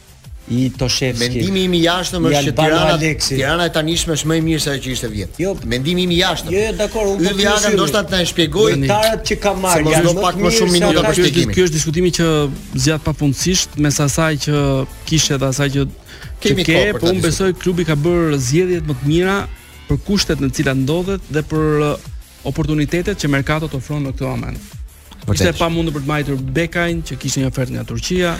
[SPEAKER 3] i Toshevski.
[SPEAKER 1] Mendimi im i jashtëm është që Tirana, Tirana e tanishme është më e mirë se ajo që ishte vjet.
[SPEAKER 3] Jo,
[SPEAKER 1] mendimi im i jashtëm.
[SPEAKER 3] Jo, jo, dakor, unë po jam
[SPEAKER 1] do të na shpjegoj
[SPEAKER 3] lojtarët që ka marrë.
[SPEAKER 1] Mos do pak më shumë minuta për shpjegimin.
[SPEAKER 2] Ky është diskutimi që zgjat pafundësisht mes asaj që kishte dhe asaj që
[SPEAKER 1] kemi
[SPEAKER 2] ke, po unë besoj klubi ka bërë zgjedhjet më të mira për kushtet në të cilat ndodhet dhe për uh, oportunitetet që merkato të ofron në këtë moment. Ishte e pamundur për të mbajtur Bekajn që kishte një ofertë nga Turqia.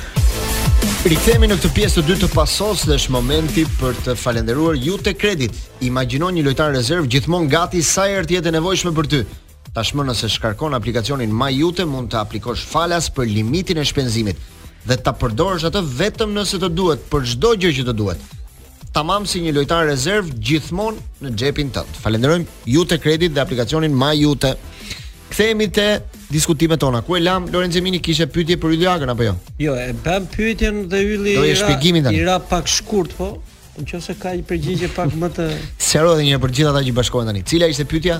[SPEAKER 1] Rikthehemi në këtë pjesë të dytë të Pasos dhe është momenti për të falënderuar Jute Credit. Imagjino një lojtar rezerv gjithmonë gati sa herë të jetë e nevojshme për ty. Tashmë nëse shkarkon aplikacionin My Jute mund të aplikosh falas për limitin e shpenzimit dhe ta përdorësh atë vetëm nëse të duhet për çdo gjë që të duhet. tamam si një lojtar rezerv gjithmonë në xhepin tënd. Falenderojmë Jute Credit dhe aplikacionin My Jute. Kthehemi te diskutimet tona. Ku e lam Lorenc Jemini kishte pyetje për Ylli Agën apo jo?
[SPEAKER 3] Jo, e bëm pyetjen dhe Ylli i ra, i ra pak shkurt po. Nëse ka një përgjigje pak më të
[SPEAKER 1] Sero edhe një për gjithë ata që bashkohen tani. Cila ishte pyetja?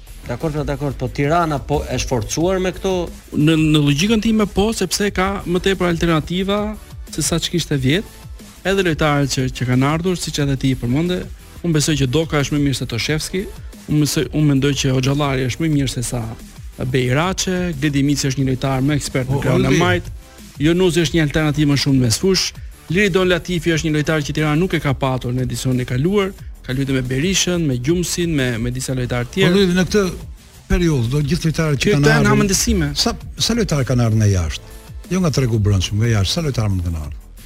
[SPEAKER 3] Dakord, dakord,
[SPEAKER 1] po
[SPEAKER 3] Tirana
[SPEAKER 2] a është
[SPEAKER 3] forcuar me këto?
[SPEAKER 2] Në në logjikën time po, sepse ka më tepër alternativa se sa ç'kishte vjet. Edhe lojtarët që që kanë ardhur, siç edhe ti i përmende, unë besoj që Doka është më mirë se Toshevski. Unë besoj, unë mendoj që Hoxhallari është më mirë se sa Bejraçe, Gledi Mici është një lojtar më ekspert në krahun e majtë. Jonuzi është një alternativë më shumë në mesfushë. Liridon Latifi është një lojtar që Tirana nuk e ka patur në edicionin e kaluar. Ka luajtur me Berishën, me Gjumsin, me me disa lojtarë
[SPEAKER 4] të
[SPEAKER 2] tjerë.
[SPEAKER 4] Po luajti në këtë periudhë, do gjithë lojtarët që kanë ardhur.
[SPEAKER 2] Hamendësime.
[SPEAKER 4] Sa sa lojtarë kanë ardhur nga jashtë? Jo nga tregu brendshëm, nga jashtë. Sa lojtarë mund të kanë ardhur?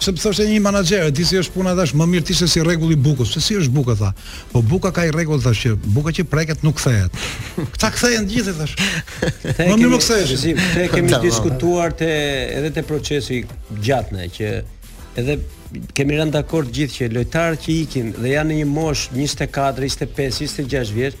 [SPEAKER 4] Se më thoshte një manaxher, e di si është puna tha, më mirë të ishte si rregulli i bukës. Pse, si është buka tha? Po buka ka i rregull tha që buka që preket nuk kthehet. Këta kthehen të gjithë
[SPEAKER 3] tha.
[SPEAKER 4] Më mirë nuk kthehesh.
[SPEAKER 3] Këtë kemi diskutuar te edhe te procesi gjatë ne që edhe kemi rënë dakord gjithë që lojtarët që ikin dhe janë në një moshë 24, 25, 26 vjeç,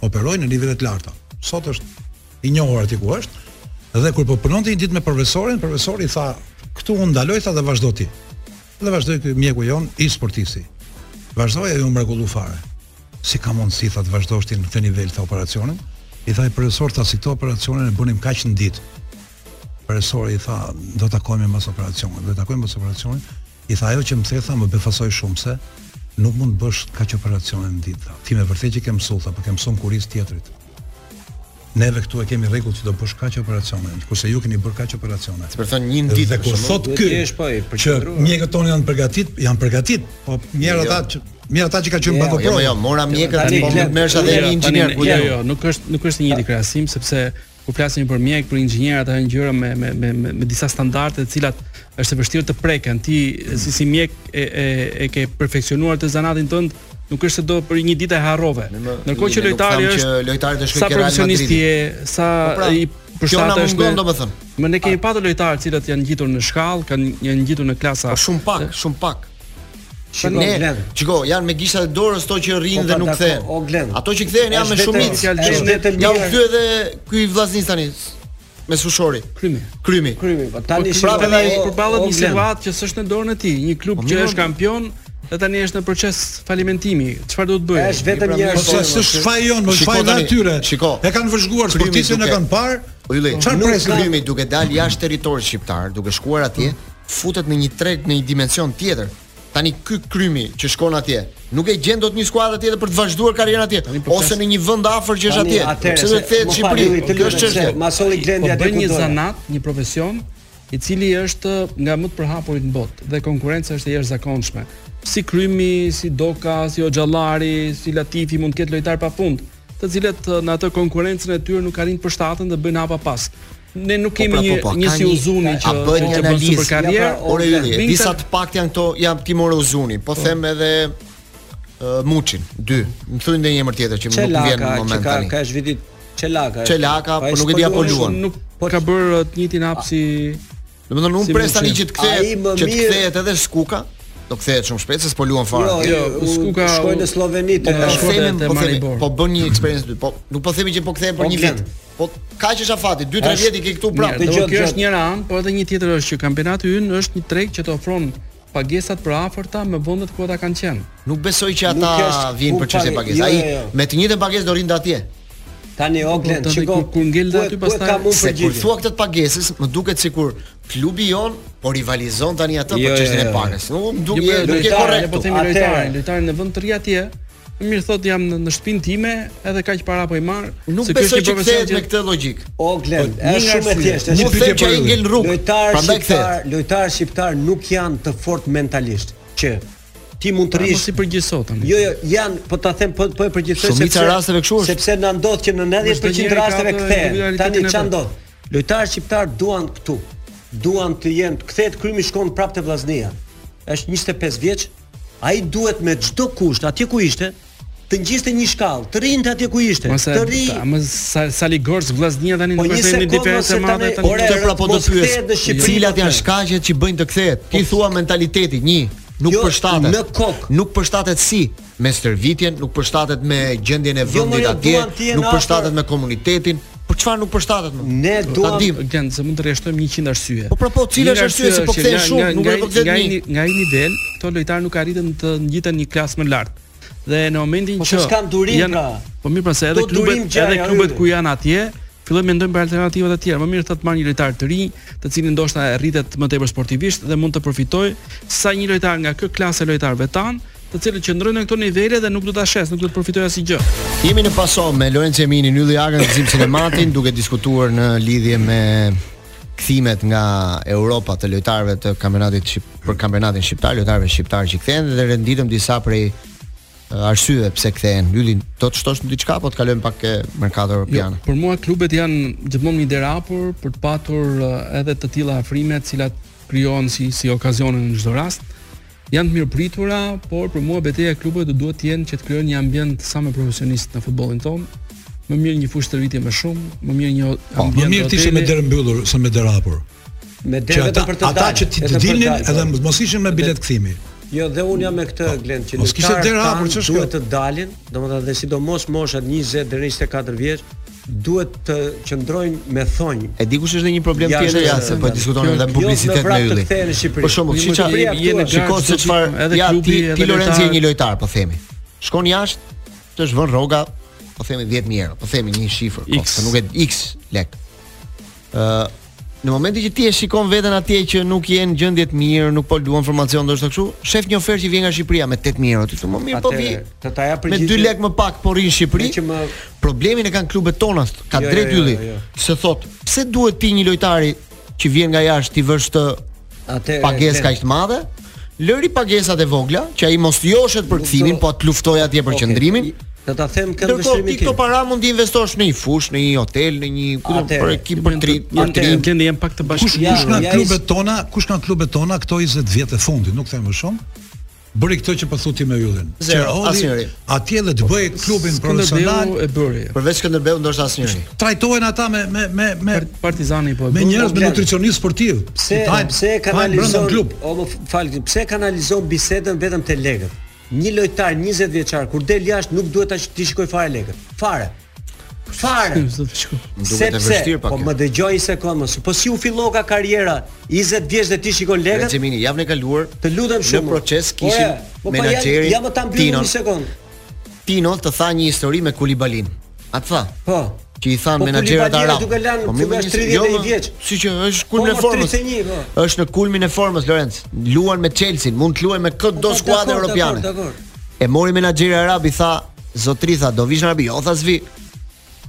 [SPEAKER 4] operoi në nivele të larta. Sot është i njohur aty ku është. Dhe kur po punonte një ditë me profesorin, profesori tha, "Këtu unë ndaloj tha dhe vazhdo ti." Dhe vazhdoi ky mjeku jonë, ish-sportisti. Vazhdoi, ai u mrekullu fare. Si ka mundësi tha të vazhdosh ti në këtë nivel këtë operacionin? I tha, o profesor tha si këto operacione e bënim kaq në ditë. Profesori i tha, "Do takohemi pas operacionit, do takohemi pas operacionit." I tha, Ajo që më tha, tha, më befasoi shumë, pse? Nuk mund të bësh kaq operacione në ditë, tha. Ti me vërtetë që ke mësuar, tha, por ke mësuar në kurriz të tjetrit. Neve këtu e kemi rregull që do bësh kaq operacione, kurse ju keni bërë kaq operacione.
[SPEAKER 1] Si për thonë një ditë.
[SPEAKER 4] Dhe kur thot ky,
[SPEAKER 3] po,
[SPEAKER 4] që mjekët tonë janë përgatit, janë përgatit, po mjerë,
[SPEAKER 1] jo.
[SPEAKER 4] ata që Mjerë ata që kanë qenë
[SPEAKER 3] bankoprovë.
[SPEAKER 4] Jo,
[SPEAKER 1] jo, jo, mora mjekët
[SPEAKER 3] tani
[SPEAKER 1] po merre edhe një inxhinier.
[SPEAKER 2] Jo, jo, nuk është nuk është i njëjti krahasim sepse kur flasim për mjek, për inxhinier ato janë gjëra me me me me, me disa standarde të cilat është e vështirë të preken. Ti mm. si si mjek e e e ke perfeksionuar ti zanatin tënd, nuk është se do për një ditë e harrove. Ndërkohë që lojtari është
[SPEAKER 1] që lojtari të shkojë te Real
[SPEAKER 2] Madrid. Sa
[SPEAKER 1] po pra,
[SPEAKER 2] i
[SPEAKER 1] përshtatet
[SPEAKER 2] është.
[SPEAKER 1] Kjo
[SPEAKER 2] na
[SPEAKER 1] domethënë.
[SPEAKER 2] Më ne kemi patur lojtarë të cilët janë ngjitur në shkallë, kanë janë ngjitur në klasa.
[SPEAKER 1] Po shumë pak, shumë pak.
[SPEAKER 3] Shiko,
[SPEAKER 1] ne,
[SPEAKER 3] Glen.
[SPEAKER 1] Shiko, janë me gishtat e dorës ato që rrinë,
[SPEAKER 3] po,
[SPEAKER 1] dhe,
[SPEAKER 3] pra,
[SPEAKER 1] nuk kthehen.
[SPEAKER 3] O Glen.
[SPEAKER 1] Ato që kthehen janë me shumicë. Ja u kthy edhe ky i Vllaznisë tani me sushori.
[SPEAKER 2] Krymi.
[SPEAKER 1] Krymi.
[SPEAKER 3] Krymi, po tani
[SPEAKER 2] po, prapë ai përballet
[SPEAKER 3] me
[SPEAKER 2] një situatë që s'është në dorën e tij, një klub
[SPEAKER 1] po,
[SPEAKER 2] që është kampion dhe tani është në proces falimentimi. Çfarë do të bëjë?
[SPEAKER 3] Është vetëm
[SPEAKER 1] pra,
[SPEAKER 3] një
[SPEAKER 1] arsye.
[SPEAKER 4] Po s'është faji jonë,
[SPEAKER 1] është
[SPEAKER 4] faji
[SPEAKER 1] i
[SPEAKER 4] atyre.
[SPEAKER 1] Shiko.
[SPEAKER 4] E kanë vëzhguar sportistët e kanë parë.
[SPEAKER 1] Ylli,
[SPEAKER 4] çfarë pret
[SPEAKER 1] Krymi duke dalë jashtë territorit shqiptar, duke shkuar atje? futet në një treg në një dimension tjetër. Tani ky Krymi që shkon atje, nuk e gjen dot një skuadër tjetër për të vazhduar karrierën atje,
[SPEAKER 2] po
[SPEAKER 1] ose në një vend afër që është atje. Pse do të kthehet në Shqipëri? Kjo është çështje.
[SPEAKER 2] Masolli
[SPEAKER 3] Glendi,
[SPEAKER 2] ata
[SPEAKER 3] bëjnë
[SPEAKER 2] një zanat, një profesion i cili është nga më të përhapurit në botë dhe konkurrenca është e jashtëzakonshme. Si Krymi, si Doka, si Hoxhallari, si Latifi mund të ketë lojtarë pafund, të cilët në atë konkurrencën e tyre nuk arrijnë të përshtaten dhe bëjnë hapa pas. Ne nuk po, kemi
[SPEAKER 1] pra,
[SPEAKER 2] një
[SPEAKER 1] po, po,
[SPEAKER 2] një si Uzuni që
[SPEAKER 1] të bëjnë një analizë
[SPEAKER 2] për karrierë.
[SPEAKER 1] Pra, ore Ylli, disa të paktë janë këto, ja ti more Uzunin, po them edhe uh, Muçin, dy. Më thuaj ndonjë emër tjetër që më nuk vjen në moment tani.
[SPEAKER 3] Çelaka, që ka është vitit
[SPEAKER 1] Çelaka.
[SPEAKER 3] Çelaka,
[SPEAKER 1] po nuk e di apo luan.
[SPEAKER 2] Nuk po ka bërë të njëjtin hap si
[SPEAKER 1] Domethënë unë pres tani që të kthehet, që të
[SPEAKER 3] mirë...
[SPEAKER 1] kthehet edhe Skuka, do kthehet shumë shpejt se s'po luan fare.
[SPEAKER 3] Jo, jo,
[SPEAKER 2] jo Skuka
[SPEAKER 3] shkoi në Sloveni
[SPEAKER 1] po, po, po,
[SPEAKER 2] te
[SPEAKER 1] po, po,
[SPEAKER 2] po,
[SPEAKER 1] po bën një eksperiencë dy, po nuk po themi që po kthehet për një vit. Po kaq është afati, 2-3 vjet i ke këtu prapë.
[SPEAKER 2] Kjo është njëra anë, po edhe një tjetër është që kampionati ynë është një treg që të ofron Pagesat përafërta me vendet ku ata kanë qenë.
[SPEAKER 1] Nuk besoj që ata vijnë për çështje pagese.
[SPEAKER 3] Jo,
[SPEAKER 1] Ai
[SPEAKER 3] jo, jo.
[SPEAKER 1] me të njëjtën pagesë do rinte atje.
[SPEAKER 3] Tani o Glen, shiko
[SPEAKER 2] kur, kur ngel aty pastaj
[SPEAKER 3] ka mund
[SPEAKER 1] përgjigje. Kur thua këtë të pagesës, më duket sikur klubi jonë po rivalizon tani atë për
[SPEAKER 3] jo,
[SPEAKER 1] çështjen
[SPEAKER 3] e
[SPEAKER 1] pagës. Nuk duket, nuk e korrekt.
[SPEAKER 2] Po themi lojtarin, lojtarin në vend të rrijë atje. Mirë thot jam në, në shtëpinë time, edhe kaq para po i marr.
[SPEAKER 1] Nuk besoj që kthehet me këtë logjikë.
[SPEAKER 3] O Glen,
[SPEAKER 2] po,
[SPEAKER 3] është shumë e thjeshtë.
[SPEAKER 1] Nuk them që ai ngel në rrugë. Lojtarë
[SPEAKER 3] shqiptar, lojtarë shqiptar nuk janë të fortë mentalisht që ti mund të
[SPEAKER 2] rrish.
[SPEAKER 3] Mos
[SPEAKER 2] i përgjithëso tani.
[SPEAKER 3] Jo, jo, janë, po ta them po po e përgjithësoj
[SPEAKER 1] sepse shumë rasteve kështu është.
[SPEAKER 3] Sepse na ndodh që në 90% rasteve kthehen. Tani ç'a ndodh? Lojtarë shqiptar duan këtu. Duan të jenë, kthehet Krymi shkon prapë te Vllaznia. Është 25 vjeç, Ai duhet me çdo kusht atje ku ishte të ngjiste një shkallë, të rrinte atje ku ishte,
[SPEAKER 2] Masa,
[SPEAKER 3] të
[SPEAKER 2] rri. Më sa sa ligorc Vllaznia tani
[SPEAKER 3] po
[SPEAKER 2] nuk është një diferencë e madhe
[SPEAKER 3] tani. Ore,
[SPEAKER 1] pra po do pyes. Cilat janë shkaqet që bëjnë të kthehet? Ti po, thua mentaliteti, një, nuk
[SPEAKER 3] jo,
[SPEAKER 1] përshtatet.
[SPEAKER 3] Në kokë.
[SPEAKER 1] Nuk përshtatet si me stërvitjen, nuk përshtatet me gjendjen e
[SPEAKER 3] jo,
[SPEAKER 1] vendit
[SPEAKER 3] jo,
[SPEAKER 1] atje, nuk përshtatet me komunitetin, Për çfarë nuk përshtatet më?
[SPEAKER 3] Ne duam
[SPEAKER 1] të dimë,
[SPEAKER 2] gjen, se mund të rreshtojmë 100 arsye.
[SPEAKER 1] Po pra po,
[SPEAKER 2] cilat
[SPEAKER 1] janë arsyet që po kthehen shumë, nuk e kuptoj
[SPEAKER 2] nga
[SPEAKER 1] një
[SPEAKER 2] nga një nivel, këto lojtarë nuk arritën të ngjiten një klasë më lart. Dhe në momentin
[SPEAKER 3] po
[SPEAKER 2] që
[SPEAKER 3] Po s'kan durim janë, pra.
[SPEAKER 2] Po mirë, pra se edhe klubet, edhe klubet ku janë atje, fillojnë mendojnë për alternativa të tjera. Më mirë thotë marr një lojtar të ri, të cilin ndoshta rritet më tepër sportivisht dhe mund të përfitoj sa një lojtar nga kjo klasë lojtarëve tanë, të cilët qëndrojnë në këto nivele dhe nuk do ta shes, nuk do të përfitoj asnjë gjë.
[SPEAKER 1] Jemi në paso me Lorenzo Emini, Ylli Agën, Gëzim Sinematin duke diskutuar në lidhje me kthimet nga Europa të lojtarëve të kampionatit shqip, për kampionatin shqiptar, lojtarëve shqiptarë që kthehen dhe renditëm disa prej arsyeve pse kthehen. Ylli, do të shtosh diçka apo të kalojmë pak ke merkato europian?
[SPEAKER 2] Jo, për mua klubet janë gjithmonë një derë hapur për të patur edhe të tilla afrime, të cilat krijohen si si okazione në çdo rast. Janë të mirëpritura, por për mua beteja e klubeve do duhet të jenë që të krijojnë një ambient sa më profesionist në futbollin tonë, më mirë një fushë stërvitje më shumë, më mirë një ambient.
[SPEAKER 4] Po, më mirë të ishte me derë mbyllur, se me derë hapur.
[SPEAKER 3] Me derë vetëm për të dalë.
[SPEAKER 4] Ata që ti të
[SPEAKER 3] dilnin
[SPEAKER 4] edhe mos ishin me biletë kthimi.
[SPEAKER 3] Jo, dhe unë jam me këtë po, Glen që
[SPEAKER 4] nuk kishte derë hapur ç'është.
[SPEAKER 3] Duhet të dalin, domethënë dhe sidomos moshat 20 deri 24 vjeç, duhet të qëndrojnë me thonj.
[SPEAKER 1] E di kush është një problem
[SPEAKER 3] ja,
[SPEAKER 1] tjetër ja se po diskutonim edhe
[SPEAKER 3] në
[SPEAKER 1] publicitet
[SPEAKER 3] me Yllin.
[SPEAKER 1] Për shembull, siç
[SPEAKER 3] ka
[SPEAKER 1] je
[SPEAKER 3] në
[SPEAKER 1] shikoj se çfarë
[SPEAKER 2] edhe
[SPEAKER 1] ja,
[SPEAKER 2] klubi
[SPEAKER 1] ti, ti Lorenzo je një lojtar, po themi. Shkon jashtë, të është vënë rroga, po themi 10000 euro, po themi një shifër, po, se nuk e X lek. ë uh, në momentin që ti e shikon veten atje që nuk je në gjendje të mirë, nuk po luan formacion ndoshta kështu, shef një ofertë që vjen nga Shqipëria me 8000 euro, ti thua më mirë po
[SPEAKER 3] vij. Të ta jap
[SPEAKER 1] Me 2 lekë më pak po rri në Shqipëri.
[SPEAKER 3] Që më
[SPEAKER 1] problemin e kanë klubet tona, ka
[SPEAKER 3] jo, jo
[SPEAKER 1] drejt
[SPEAKER 3] jo,
[SPEAKER 1] Ylli.
[SPEAKER 3] Jo, jo, jo.
[SPEAKER 1] Se thot, pse duhet ti një lojtari që vjen nga jashtë t'i vësh të
[SPEAKER 3] Atë
[SPEAKER 1] pagesë kaq të madhe, lëri pagesat e vogla, që ai mos të joshet për kthimin, po të luftojë atje për qëndrimin.
[SPEAKER 3] Do ta them këtë vështrim tim.
[SPEAKER 1] Ndërkohë ti këto para mund t'i investosh në një fushë, në një hotel, në një ku do për ekip për tri, për tri.
[SPEAKER 2] Atë gjendje janë pak të bashkë.
[SPEAKER 4] Kush nga klubet tona, kush nga klubet tona këto 20 vjet e fundit, nuk them më shumë. Bëri këtë që po thu ti me Yllin. Atje edhe të bëjë klubin profesional.
[SPEAKER 2] Skënderbeu e bëri.
[SPEAKER 1] Përveç Skënderbeu ndoshta asnjëri.
[SPEAKER 4] Trajtohen ata me me me me
[SPEAKER 2] Partizani po e
[SPEAKER 4] bëri.
[SPEAKER 2] Me
[SPEAKER 4] njerëz me nutricionist sportiv.
[SPEAKER 3] Pse pse e kanalizon
[SPEAKER 4] klub?
[SPEAKER 3] O më fal, pse e kanalizon bisedën vetëm te lekët? Një lojtar 20 vjeçar kur del jashtë nuk duhet t'i shikojë fare lekët. Fare. Fare.
[SPEAKER 1] Duhet
[SPEAKER 3] të
[SPEAKER 1] vështirë pak.
[SPEAKER 3] Po më dëgjo një sekondë më. Po si u filloka karriera 20 vjeç dhe ti shikon lekët?
[SPEAKER 1] Në javën e kaluar.
[SPEAKER 3] Të lutem shumë.
[SPEAKER 1] Në proces kishin
[SPEAKER 3] po, po,
[SPEAKER 1] menaxherin.
[SPEAKER 3] Lëmë ta mbyll një sekondë.
[SPEAKER 1] Tino të tha një histori me Kulibalin. A të tha?
[SPEAKER 3] Po.
[SPEAKER 1] Që i thanë
[SPEAKER 3] po,
[SPEAKER 1] menaxherët
[SPEAKER 3] arabë.
[SPEAKER 1] Po
[SPEAKER 3] më
[SPEAKER 1] bësh
[SPEAKER 3] 31
[SPEAKER 1] jo,
[SPEAKER 3] vjeç.
[SPEAKER 1] Siç që është kulmi
[SPEAKER 3] i
[SPEAKER 1] formës. Është në kulmin e formës Lorenc. Luan me Chelsea, mund të luajë me çdo
[SPEAKER 3] skuadër
[SPEAKER 1] europiane. E mori menaxheri arab i tha Zotri tha, do vish në Arabi, jo tha s'vij.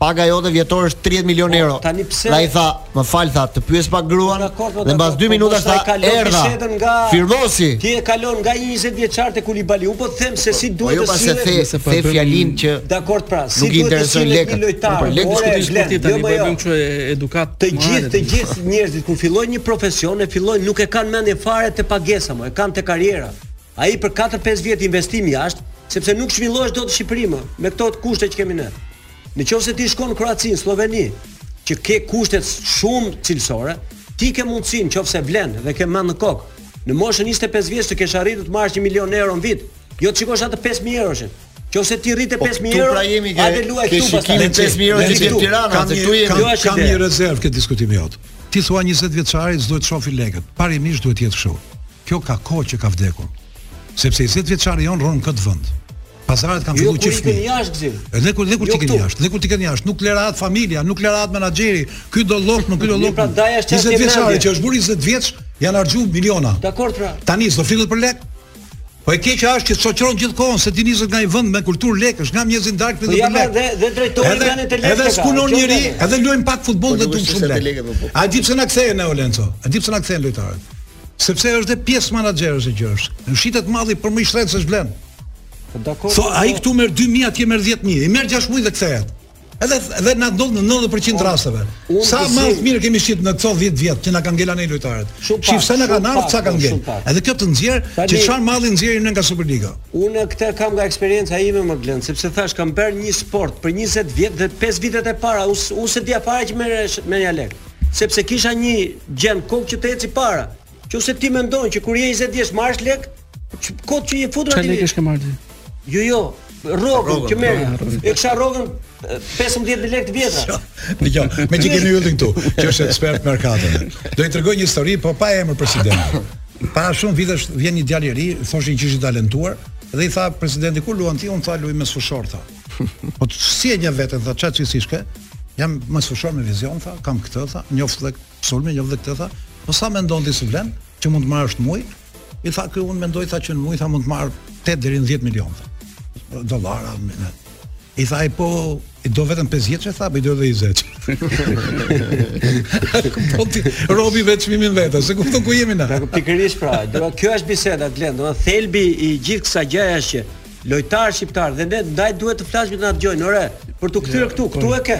[SPEAKER 1] Paga jote vjetore është 30 milion po, euro.
[SPEAKER 3] Tani pse?
[SPEAKER 1] Ai tha, më fal tha, të pyes pak gruan.
[SPEAKER 3] Po,
[SPEAKER 1] dhe mbas 2
[SPEAKER 3] po,
[SPEAKER 1] minutash tha, erdha.
[SPEAKER 3] Nga...
[SPEAKER 1] Firmosi.
[SPEAKER 3] Ti e kalon nga 20 vjeçar te Kulibali. Unë po të them se si duhet të
[SPEAKER 1] sillet. Po
[SPEAKER 3] jo pra se
[SPEAKER 1] the, the fjalën që
[SPEAKER 3] Dakord pra, si duhet të sillet një lojtar.
[SPEAKER 1] Po lekë
[SPEAKER 3] diskutojmë
[SPEAKER 2] sportiv tani po bëjmë kështu edukatë.
[SPEAKER 3] Të gjithë, të gjithë njerëzit kur fillojnë një profesion, e fillojnë nuk e kanë mendjen fare te pagesa, po e kanë te karriera. Ai për katër pesë vjet investim jashtë, sepse nuk zhvillohesh dot në Shqipëri më, me këto kushte që kemi ne. Në qoftë se ti shkon në Kroaci, në Slloveni, që ke kushte shumë cilësore, ti ke mundësi, në qoftë se vlen dhe ke mend në kokë, në moshën 25 vjeç të kesh arritur të marrësh një milion euro në vit, jo të shikosh atë pesë mijë euroshin. Jo se ti
[SPEAKER 1] rrite
[SPEAKER 3] 5000
[SPEAKER 1] po,
[SPEAKER 3] euro.
[SPEAKER 1] Pra jemi ke
[SPEAKER 3] atë luaj këtu pastaj.
[SPEAKER 1] Kemi 5000 euro që ke Tirana, këtu jemi.
[SPEAKER 4] Kam, kam një rezervë te diskutimi jot. Ti thua 20 vjeçari s'duhet të shofi lekët. Parimisht duhet të jetë kështu. Kjo ka kohë që ka vdekur. Sepse 20 vjeçari jonë rron në këtë vend. Pazaret kanë
[SPEAKER 3] jo,
[SPEAKER 4] filluar që.
[SPEAKER 3] Jo, kur ikën jashtë Gëzim.
[SPEAKER 4] Edhe kur edhe kur
[SPEAKER 3] jo, ikën
[SPEAKER 4] jashtë, edhe kur ikën jashtë, nuk e lë rehat familja, nuk e lë rehat menaxheri. Ky do lekë, nuk ky do
[SPEAKER 3] lekë. Prandaj është çështje.
[SPEAKER 4] 20 vjeçari që është bërë 20 vjeç, janë harxhu miliona.
[SPEAKER 3] Dakord pra.
[SPEAKER 4] Tani do flitet për lekë. Po e keqja është që shoqëron gjithë kohën se ti nisesh nga një vend me kulturë lekësh, nga mëngjesi
[SPEAKER 3] në
[SPEAKER 4] darkë
[SPEAKER 3] vetëm
[SPEAKER 4] lekë.
[SPEAKER 3] Dhe dhe drejtori
[SPEAKER 4] i
[SPEAKER 3] vendit të lekë.
[SPEAKER 4] Edhe skulon njëri, edhe luajm pak futboll
[SPEAKER 1] po,
[SPEAKER 4] dhe
[SPEAKER 1] duam
[SPEAKER 4] shumë
[SPEAKER 1] lekë. Po, po.
[SPEAKER 4] A di pse na kthehen ne o Lenco? A di pse na kthehen lojtarët? Sepse është dhe pjesë menaxherësh e gjësh. Se shitet malli për më i shtrenjtë se ç'vlen.
[SPEAKER 3] Dakord.
[SPEAKER 4] Se ai këtu merr 2000 atje merr 10000, i merr 6 muaj dhe kthehet. Edhe edhe na ndodh në 90% përqind
[SPEAKER 3] rasteve.
[SPEAKER 4] Sa
[SPEAKER 3] të
[SPEAKER 4] mirë kemi shit në këto 10 vjet që na kanë ngelë andej lojtarët. Shif sa na kanë ardhur, sa kanë ngel. Edhe kjo të nxjerr që çfarë malli nxjerrim nga Superliga.
[SPEAKER 3] Unë këtë kam nga eksperienca ime Meglen, sepse thashë kam bërë një sport për 20 vjet dhe 5 vitet e para unë unë s'e dija fare që merresh me një lek. Sepse kisha një gjë në kokë që të eci para. Qofse ti mendon që kur je 20 vjeç të marrësh lek, kot që je futur aty.
[SPEAKER 2] Çfarë lekësh ke marrë ti?
[SPEAKER 3] Jo, jo, rrogën që merr.
[SPEAKER 2] Ah,
[SPEAKER 3] e kisha rrogën 15000 lekë të vjetra.
[SPEAKER 4] Dëgjo, meqë kemi Yllin këtu, që është ekspert merkato. Do i tregoj një histori, po pa emër presidentin. Para shumë vitesh vjen një djalë i ri, thoshin që ishte i talentuar dhe i tha presidenti ku luan ti, unë tha luaj mesfushor tha. Po si e njeh veten tha çfarë cilësish ke? Jam mesfushor me vizion tha, kam këtë tha, njoh linjë. Sulmi, njoh dhe këtë tha, po sa mendon ti se vlen, që mund të marrësh në muaj? I tha ky unë mendoj tha që në muaj tha mund të marr 8 deri në 10 milionë tha. Dollara. I tha po i do vetëm pesçe tha, po i do edhe 20. Po t'i vë robi vetes çmimin vetë, se ku ku jemi na.
[SPEAKER 3] Po pikërisht pra, do kjo është biseda Glen, do thelbi i gjithë kësaj gjëje është që lojtarët shqiptarë dhe ne ndaj duhet të flasim të na dëgjojnë, ore, për të kthyer këtu, këtu e ke.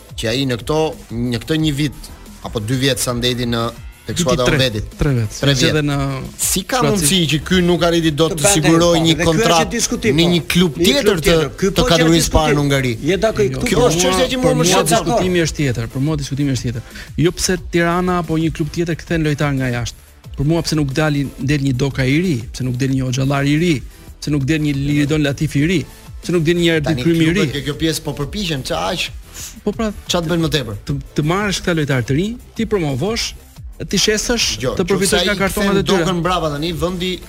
[SPEAKER 1] që ai
[SPEAKER 2] në këto në
[SPEAKER 1] këtë një vit apo dy vjet sa ndenji në tek skuadra
[SPEAKER 2] e
[SPEAKER 1] vetit.
[SPEAKER 2] Tre vjet.
[SPEAKER 1] Tre vjet.
[SPEAKER 2] Edhe në
[SPEAKER 1] si ka mundësi që ky nuk arriti dot
[SPEAKER 3] të
[SPEAKER 1] sigurojë një kontratë në
[SPEAKER 3] po.
[SPEAKER 1] një klub tjetër të të
[SPEAKER 3] po
[SPEAKER 1] kategorisë
[SPEAKER 3] së
[SPEAKER 1] parë në Hungari.
[SPEAKER 3] Je dakord këtu.
[SPEAKER 1] Kjo është çështja që më shumë
[SPEAKER 2] diskutimi është tjetër, për mua diskutimi është tjetër. Jo pse Tirana apo një klub tjetër kthen lojtarë nga jashtë. Për mua pse nuk dalin del një Doka i ri, pse nuk del një Hoxhallari i ri, pse nuk del një Liridon Latifi i ri, pse nuk del një Erdi Krymi i ri.
[SPEAKER 1] Tani kjo pjesë po përpiqen ça aq
[SPEAKER 2] po pra
[SPEAKER 1] ça të bëjnë më tepër.
[SPEAKER 2] Të, të marrësh këta lojtarë të rinj, t'i promovosh, t'i shesësh,
[SPEAKER 1] jo,
[SPEAKER 2] të përfitosh nga kartonat e tyre.
[SPEAKER 1] Dokën bravo tani vendi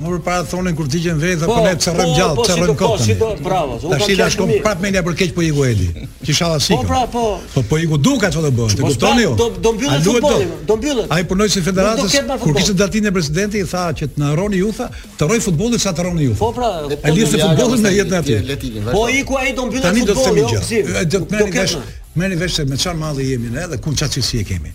[SPEAKER 1] Më
[SPEAKER 4] përpara thonin kur vdiq Enveri,
[SPEAKER 3] po,
[SPEAKER 4] po ne pse rrojmë
[SPEAKER 3] po,
[SPEAKER 4] gjallë,
[SPEAKER 3] po, pse
[SPEAKER 4] rrojmë
[SPEAKER 3] kot. Po, si do, bravo. Unë kam qenë shumë
[SPEAKER 4] prap mendja për keq po iku Edi. Ishalla s'ik.
[SPEAKER 3] Po, pra, po.
[SPEAKER 4] Po po iku Duka çfarë do bën. E kuptoni ju?
[SPEAKER 3] Do do mbyllet futbolli,
[SPEAKER 4] do
[SPEAKER 3] mbyllet.
[SPEAKER 4] Ai
[SPEAKER 3] punonjësi i
[SPEAKER 4] federatës. Kur kishte datëlindjen presidenti i tha që të na rroni ju tha, të rrojë futbolli sa të rroni ju.
[SPEAKER 3] Po, pra.
[SPEAKER 4] Ai lidhte futbollin me jetën e atij.
[SPEAKER 3] Po iku ai do mbyllet futbolli.
[SPEAKER 4] Tani do të them
[SPEAKER 3] një
[SPEAKER 4] gjë. Do të merrni vesh, merrni vesh se me çfarë malli jemi ne dhe ku çfarë cilësi e kemi.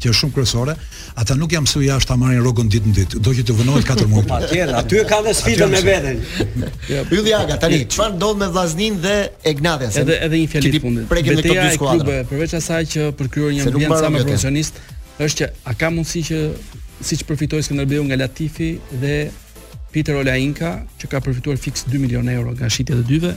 [SPEAKER 4] që është
[SPEAKER 3] shumë
[SPEAKER 4] kryesore, ata nuk janë mësuar jashtë ta marrin rrogën ditë në ditë. Do që t'i vonohet 4 muaj.
[SPEAKER 3] Patjetër, aty e kanë sfidën me veten.
[SPEAKER 1] Jo, Ylli Aga tani, çfarë ndodh me Vllaznin dhe Egnatian?
[SPEAKER 2] Edhe edhe një fjalë të fundit.
[SPEAKER 1] Prekim këto dy skuadra.
[SPEAKER 2] Përveç asaj që për të krijuar një ambient sa më profesionist, është që a ka mundësi që siç përfitoi Skënderbeu nga Latifi dhe Peter Olayinka, që ka përfituar fiks 2 milionë euro nga shitja e të
[SPEAKER 1] dyve,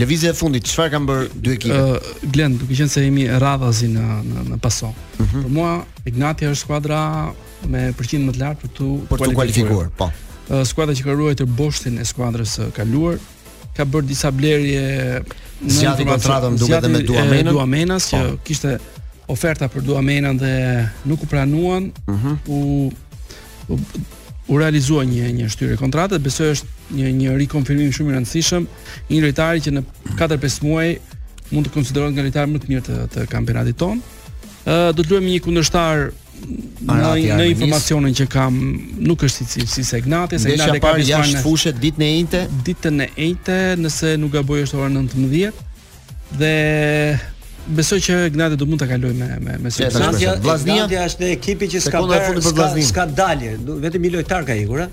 [SPEAKER 2] Lëvizja e
[SPEAKER 1] fundit, çfarë kanë bërë dy ekipet?
[SPEAKER 2] Uh, Glen, duke qenë se jemi radhazi në, në Pazo. Mm
[SPEAKER 1] -hmm.
[SPEAKER 2] Për mua Egnatia është skuadra me përqindjen më të lartë për t'u
[SPEAKER 1] për t'u kualifikuar, po.
[SPEAKER 2] Uh, skuadra që ka ruajtur boshtin e skuadrës së kaluar ka bërë disa blerje në
[SPEAKER 1] zgjati kontratën dhe
[SPEAKER 2] edhe
[SPEAKER 1] me Duamenën.
[SPEAKER 2] Duamenas që
[SPEAKER 1] po.
[SPEAKER 2] kishte oferta për Duamenën dhe nuk u pranuan.
[SPEAKER 1] Mm
[SPEAKER 2] -hmm. U u realizua një një shtyrje kontrate, besoj është një një rikonfirmim shumë i rëndësishëm i një lojtari që në 4-5 muaj mund të konsiderohet nga lojtarët më të mirë të, të kampionatit tonë. Ë uh, do të luajmë një kundërshtar në në informacionin që kam nuk është si si
[SPEAKER 1] Egnatia,
[SPEAKER 2] Egnatia ka
[SPEAKER 1] të
[SPEAKER 2] parën
[SPEAKER 1] jashtë fushe ditën e enjte,
[SPEAKER 2] ditën e enjte, nëse nuk gaboj është ora 19. Dhe besoj që Egnatia do mund ta kalojë me me me
[SPEAKER 1] Serbian.
[SPEAKER 3] Egnatia.
[SPEAKER 1] Vllaznia
[SPEAKER 3] është një ekip që s'ka bërë s'ka, s'ka dalje, vetëm një lojtar ka ikur, a?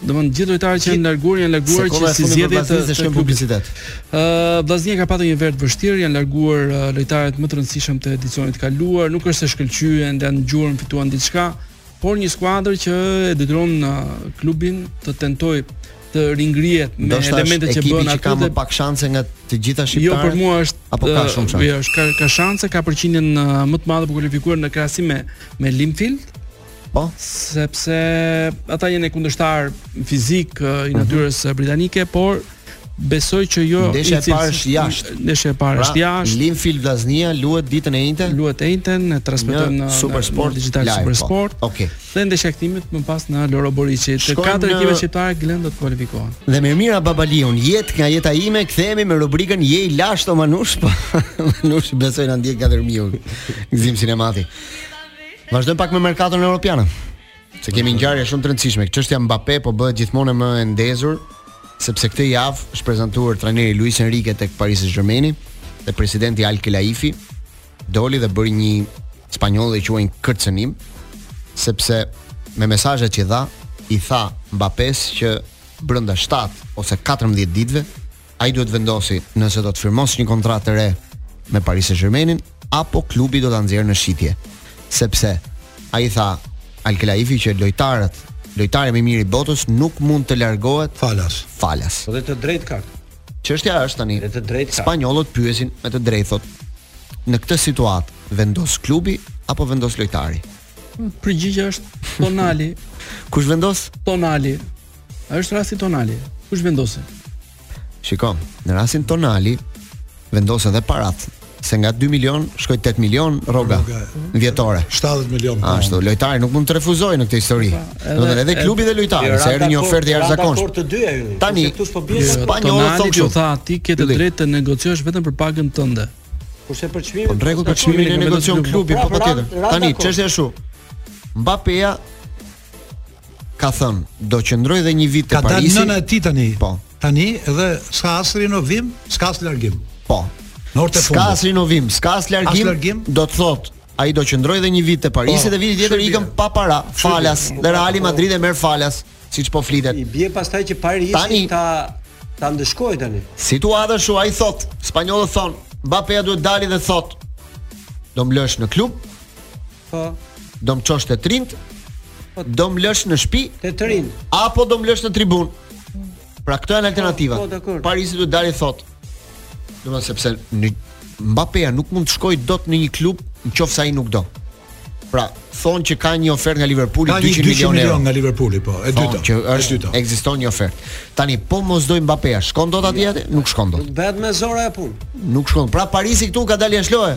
[SPEAKER 2] Domthon gjithë lojtarët që janë larguar janë larguar që si zgjedhje të të shkojnë
[SPEAKER 1] publicitet.
[SPEAKER 2] Ë Vllaznia ka patur një verë të vështirë, janë larguar lojtarët më të rëndësishëm të edicionit të kaluar, nuk është se shkëlqyen, as gjë nuk fituan diçka, por një skuadër që e detyron klubin të tentojë të ringrihet me elementet që bën atë.
[SPEAKER 1] Ka më pak shanse nga të gjitha shqiptarët.
[SPEAKER 2] Jo, për mua është
[SPEAKER 1] apo ka shumë shanse.
[SPEAKER 2] Jo, është ka ka shanse, ka përqindjen më të madhe për t'u kualifikuar në krahasim me me Linfield.
[SPEAKER 1] Po,
[SPEAKER 2] sepse ata janë kundërshtar fizik i mhm. natyrës mm -hmm. britanike, por besoj që jo
[SPEAKER 1] ndeshja e parë është jashtë.
[SPEAKER 2] Ndeshja e parë pra, është jashtë.
[SPEAKER 1] Linfield Vllaznia luhet ditën e enjte.
[SPEAKER 2] Luhet të enjten, e transmetojmë në Supersport
[SPEAKER 1] Digitalb
[SPEAKER 2] Supersport.
[SPEAKER 1] Po. Okej.
[SPEAKER 2] Dhe ndeshja e kthimit më pas në Loro Boriçi, të
[SPEAKER 1] Shkojmë
[SPEAKER 2] katër
[SPEAKER 1] në-
[SPEAKER 2] ekipet shqiptare Glen do të kualifikohen.
[SPEAKER 1] Dhe Mirmira Babaliun, jetë nga jeta ime, kthehemi me rubrikën Je i lashtë o Manush, po Manush besoj na ndjek nga Dhërmiu. Gzim Sinemati. Vazhdojmë pak me merkaton europian. Se kemi ngjarje shumë të rëndësishme. Çështja Mbappe po bëhet gjithmonë e më e ndezur, sepse këtë javë është prezantuar trajneri Luis Enrique tek Paris Saint-Germain dhe presidenti Al Khelaifi, doli dhe bëri një, spanjollët e quajnë kërcënim sepse me mesazhet që dha i tha Mbappes që brenda 7 ose 14 ditëve ai duhet të vendosi nëse do të firmosë një kontratë të re me Paris Saint-Germainin apo klubi do ta nxjerrë në shitje. Sepse ai tha Al Khelaifi që lojtarët, lojtari më i mirë i botës nuk mund të largohet
[SPEAKER 4] falas.
[SPEAKER 1] Falas.
[SPEAKER 3] Po dhe të drejtë ka.
[SPEAKER 1] Çështja është tani,
[SPEAKER 3] të drejtë
[SPEAKER 1] spanjollët pyesin me të drejtë thotë, në këtë situatë vendos klubi apo vendos lojtari?
[SPEAKER 2] Përgjigja është Tonali.
[SPEAKER 1] Kush vendos?
[SPEAKER 2] Tonali. A është rasti Tonali? Kush vendosi?
[SPEAKER 1] Shiko, në rastin Tonali vendosën dhe paratë. se nga 2 milion shkoi 8 milion rroga vjetore.
[SPEAKER 4] 70 milion. Po.
[SPEAKER 1] Ashtu, lojtari nuk mund të refuzojë në këtë histori. Po, po, do të thotë edhe klubi dhe lojtari, se erdhi një ofertë e jashtëzakonshme.
[SPEAKER 3] Por të dy ai.
[SPEAKER 1] Tani
[SPEAKER 3] këtu s'po bie
[SPEAKER 1] sa
[SPEAKER 2] spanjollët
[SPEAKER 1] thonë kështu.
[SPEAKER 2] Tha ti ke të drejtë të negociosh vetëm për pagën tënde.
[SPEAKER 3] Kurse për çmimin,
[SPEAKER 1] po rregull për çmimin e negocion klubi po patjetër. Tani çështja është kështu. Mbappéja ka thënë do qëndroj edhe një vit te Parisi.
[SPEAKER 4] Ka dalë nëna e tij tani.
[SPEAKER 1] Po.
[SPEAKER 4] Tani edhe s'ka as rinovim, s'ka as largim.
[SPEAKER 1] Po.
[SPEAKER 4] Në orë të fundit.
[SPEAKER 1] S'ka as rinovim, s'ka as largim.
[SPEAKER 4] As largim.
[SPEAKER 1] Do të thotë ai do qëndroj dhe një vit te Parisi
[SPEAKER 4] po,
[SPEAKER 1] dhe vitin tjetër ikën pa para, falas dhe Reali po. Madrid e merr falas, siç po flitet.
[SPEAKER 3] I bie pastaj që Parisi
[SPEAKER 1] tani,
[SPEAKER 3] ta ta ndëshkojë tani.
[SPEAKER 1] Situata është ai thot, spanjollët thon, Mbappé duhet të dali dhe thot, do më lësh në klub,
[SPEAKER 3] Po.
[SPEAKER 1] Do më çosh te rinjtë? Po. Do më lësh në shtëpi?
[SPEAKER 3] Te rinjtë.
[SPEAKER 1] Apo do më lësh në tribun? Pra këto janë po, alternativat.
[SPEAKER 3] Po, po,
[SPEAKER 1] Parisi duhet të dali të thot. Domethënë sepse Mbappé nuk mund të shkojë dot në një klub nëse ai nuk do. Pra, thonë që ka një ofertë nga Liverpooli 200 milionë euro.
[SPEAKER 4] nga Liverpooli, po, e dyta.
[SPEAKER 1] Që është e
[SPEAKER 4] dyta.
[SPEAKER 1] Ekziston një ofertë. Tani po mos dojë Mbappé, shkon dot atje? Nuk shkon dot.
[SPEAKER 3] Nuk bëhet me zor ajo punë.
[SPEAKER 1] Nuk shkon. Pra Parisi këtu ka dalë jashtë loje.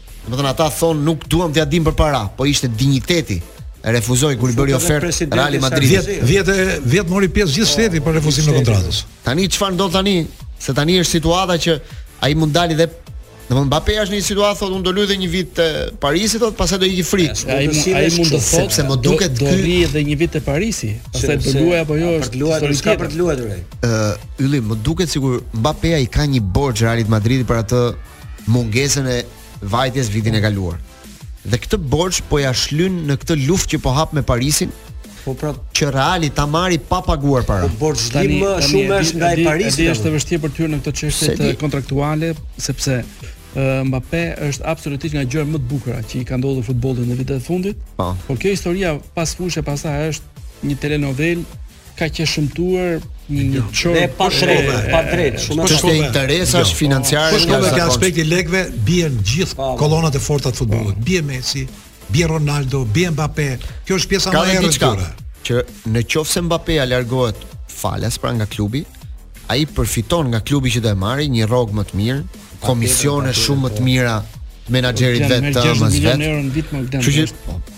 [SPEAKER 1] Domethënë ata thonë nuk duam t'ia dimë për para, po ishte dinjiteti. Refuzoi kur i bëri ofertë Real
[SPEAKER 4] Madrid. 10 10 10 mori pjesë gjithë shteti për refuzimin e kontratës.
[SPEAKER 1] Tani çfarë ndodh tani? Se tani është situata që ai mund dali dhe Domethënë Mbappe është në një situatë thotë unë do luaj dhe një vit te Parisi thotë pastaj do iki fri.
[SPEAKER 2] Ai ai mund të thotë
[SPEAKER 1] sepse më duket
[SPEAKER 2] do rri edhe një vit te Parisi, pastaj do luaj apo jo është
[SPEAKER 3] luaj
[SPEAKER 2] nuk
[SPEAKER 3] ka për të luajtur ai.
[SPEAKER 1] Ë ylli më duket sikur Mbappeja i ka një borxh Realit të Madridit për atë mungesën e vajtjes vitin e kaluar. Dhe këtë borxh po ja shlyn në këtë luftë që po hap me Parisin.
[SPEAKER 3] Po pra,
[SPEAKER 1] që Reali ta marri pa paguar para.
[SPEAKER 3] Po borxh tani më shumë është nga Parisi.
[SPEAKER 2] Edhe është e vështirë për ty në këto çështje kontraktuale, sepse Mbappe është absolutisht nga gjërat më të bukura që i ka ndodhur futbollit në vitet e fundit.
[SPEAKER 1] Po.
[SPEAKER 2] Por kjo historia pas fushe pastaj është një telenovel kaq e shëmtuar një një çor
[SPEAKER 3] e padrejtë, padrejtë, shumë
[SPEAKER 1] të
[SPEAKER 4] shkojë
[SPEAKER 1] interesash financiare.
[SPEAKER 4] Po shkojë
[SPEAKER 1] te
[SPEAKER 4] aspekti i lekëve, bien gjithë
[SPEAKER 3] po.
[SPEAKER 4] kolonat e forta të futbollit. Po. Bie Messi, bie Ronaldo, bie Mbappé. Kjo është pjesa më e rëndësishme.
[SPEAKER 1] Që në qoftë se Mbappéja largohet falas pra nga klubi, ai përfiton nga klubi që do e marrë një rrogë më të mirë, komisione shumë më të po. mira menaxherit
[SPEAKER 2] vetë
[SPEAKER 1] të ëmës
[SPEAKER 2] së
[SPEAKER 1] vet. Kështu që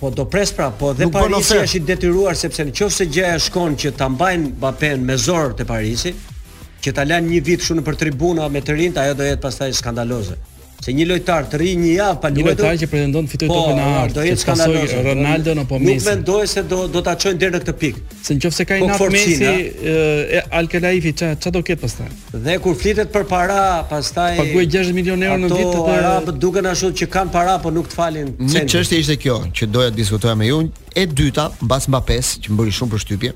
[SPEAKER 3] Po
[SPEAKER 1] do
[SPEAKER 3] pres pra, po dhe Parisi është i detyruar sepse në qoftë se gjëja shkon që ta mbajnë Mbappé-n me zor te Parisi, që ta lënë një vit shumë nëpër tribuna me të rinjtë, ajo do jetë pastaj skandaloze. Se një lojtar të rri një javë pa luajtur, një
[SPEAKER 2] lojtar që pretendon të fitojë
[SPEAKER 3] po,
[SPEAKER 2] topin e artë,
[SPEAKER 3] do jetë skandaloze.
[SPEAKER 2] Ronaldo apo Messi.
[SPEAKER 3] Nuk mendoj se do do ta çojnë deri në këtë pikë.
[SPEAKER 2] Se nëse ka
[SPEAKER 3] po,
[SPEAKER 2] inat Messi, Al-Khelaifi ç'a ç'a do ketë pastaj?
[SPEAKER 3] Dhe kur flitet për para pastaj
[SPEAKER 2] Paguaj gjashtëdhjetë milionë euro në vit dhe ata
[SPEAKER 3] arabët duken ashtu që kanë para po nuk të falin centin.
[SPEAKER 1] Një çështje ishte kjo që doja të diskutoja me ju. E dyta, mbas Mbapes, që më bëri shumë përshtypje,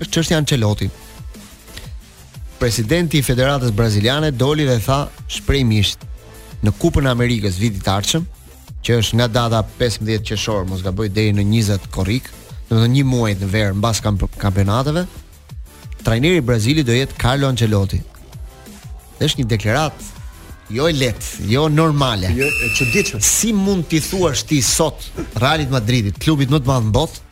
[SPEAKER 1] është çështja e Ancelotti. Presidenti i Federatës Braziliane doli dhe tha shprehimisht në Kupën e Amerikës të vitit të ardhshëm, që është nga data 15 qershor, mos gaboj deri në 20 korrik, domethënë një muaj në verë mbas kampionateve, trajneri i Brazilit do jetë Carlo Ancelotti. Është një deklaratë jo e lehtë, jo normale.
[SPEAKER 3] Jo e çuditshme.
[SPEAKER 1] Si mund t'i thuash ti sot Realit Madridit, klubit më të madh në botë,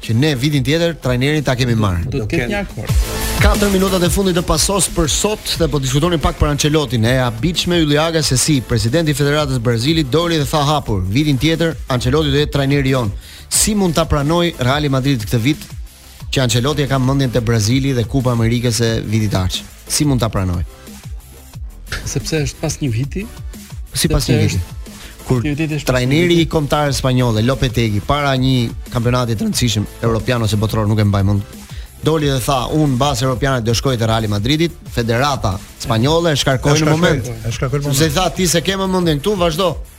[SPEAKER 1] që ne vitin tjetër trajnerin ta kemi marrë.
[SPEAKER 2] Do të ketë një akord.
[SPEAKER 1] 4 minutat e fundit të Pressing për sot dhe po diskutonim pak për Ancelottin. E habitshme Ylli Aga se si presidenti i Federatës së Brazilit doli dhe tha hapur, vitin tjetër Ancelotti do jetë trajneri jonë. Si mund ta pranojë Reali i Madridit këtë vit që Ancelotti e ka mendjen te Brazili dhe Kupa e Amerikës e vitit të ardhshëm. Si mund ta pranojë?
[SPEAKER 2] Sepse është pas një viti,
[SPEAKER 1] si pas një viti. Kur trajneri i kombëtares spanjolle, Lopetegui, para një kampionati të rëndësishëm europian ose botëror, nuk e mbaj mend, doli dhe tha unë mbas europianit do shkoj te Reali i Madridit, federata spanjolle e shkarkoi në moment.
[SPEAKER 4] E shkarkoi në moment.
[SPEAKER 1] Se tha ti s'e ke më mendjen këtu, vazhdo.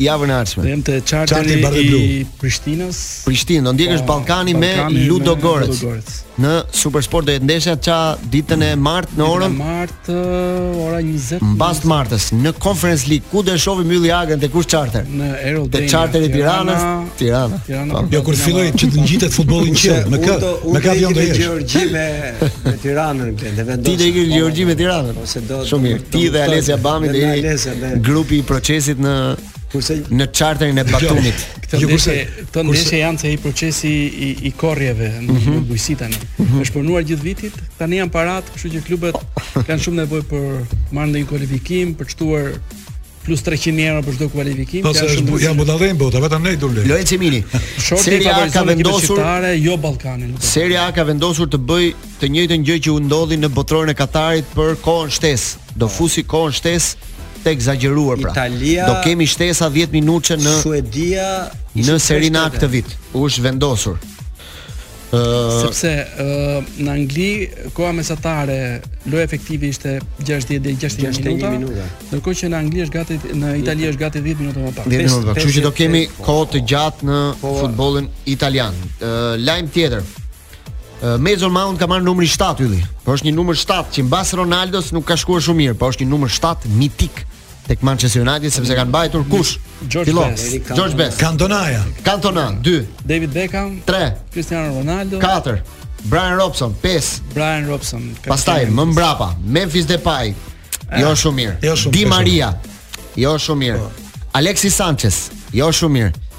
[SPEAKER 1] javën e ardhshme.
[SPEAKER 2] Jam te
[SPEAKER 4] charteri
[SPEAKER 2] i Prishtinës.
[SPEAKER 1] Prishtinë, do ndjekësh
[SPEAKER 2] po,
[SPEAKER 1] Ballkani me Ludogorets. Në Supersport do jetë ndeshja ça ditën e martë në orën
[SPEAKER 2] martë ora 20.
[SPEAKER 1] Mbas të martës në Conference League ku do e shohim Ylli Agën te kush charter?
[SPEAKER 2] Në Erol
[SPEAKER 1] Te charteri i Tiranës, Tirana. Po.
[SPEAKER 4] Jo kur filloi që të ngjitet futbolli në qiell, me kë? Me kë do të jesh?
[SPEAKER 3] Gjeorgji me Tiranën,
[SPEAKER 1] Ti do ikësh Gjeorgji me Tiranën.
[SPEAKER 3] Nëse do
[SPEAKER 1] Shumë mirë. Ti dhe Alesia Bami
[SPEAKER 3] dhe
[SPEAKER 1] jeni grupi i procesit në
[SPEAKER 3] kurse
[SPEAKER 1] në charterin e Batumit.
[SPEAKER 2] Këto
[SPEAKER 4] jo,
[SPEAKER 2] ndeshje, këto ndeshje janë si procesi i, i korrjeve në
[SPEAKER 1] mm
[SPEAKER 2] -hmm. bujqësi tani. Mm -hmm. Është punuar gjithë vitin, tani janë paratë, kështu që klubet kanë shumë nevojë për të marrë ndonjë kualifikim, për të shtuar plus 300 mijë euro për çdo kualifikim.
[SPEAKER 4] Po se s'janë budallenj bota, vetëm ne do
[SPEAKER 1] lejmë. Lorenzo
[SPEAKER 2] Mini.
[SPEAKER 1] Serie A ka vendosur
[SPEAKER 2] shqiptare, jo Ballkanin.
[SPEAKER 1] Serie A ka vendosur të bëjë të njëjtën gjë që u ndodhi në Botërorin e Katarit për kohën shtesë. Do po. fusë kohën shtesë të ekzagjeruar pra.
[SPEAKER 3] Italia,
[SPEAKER 1] do kemi shtesa 10 minutëshe në
[SPEAKER 3] Suedia
[SPEAKER 1] në Serie A këtë vit. U është vendosur. Uh,
[SPEAKER 2] sepse uh, në Angli koha mesatare lojë efektive ishte 60 deri 61 minuta. Ndërkohë që në Angli është gati në Itali është gati 10 minuta më pak.
[SPEAKER 1] 10 minuta, kështu që do kemi kohë të gjatë në
[SPEAKER 3] po,
[SPEAKER 1] futbollin italian. Uh, lajm tjetër. Uh, Mason Mount ka marrë numrin 7 Ylli. Po është një numër 7 që mbas Ronaldos nuk ka shkuar shumë mirë, po është një numër 7 mitik. tek Manchester United sepse kanë mbajtur kush?
[SPEAKER 2] Fillo,
[SPEAKER 1] George
[SPEAKER 2] Best. Eric Cantona.
[SPEAKER 1] George Best.
[SPEAKER 4] Kantonaja.
[SPEAKER 1] Cantona 2,
[SPEAKER 2] David Beckham,
[SPEAKER 1] 3,
[SPEAKER 2] Cristiano Ronaldo,
[SPEAKER 1] 4, Bryan Robson 5,
[SPEAKER 2] Bryan Robson.
[SPEAKER 1] pastaj më mbrapa Memphis Depay. Jo shumë mirë.
[SPEAKER 4] jo shumë,
[SPEAKER 1] Di Maria. Jo shumë mirë. Alexis Sanchez. Jo shumë mirë.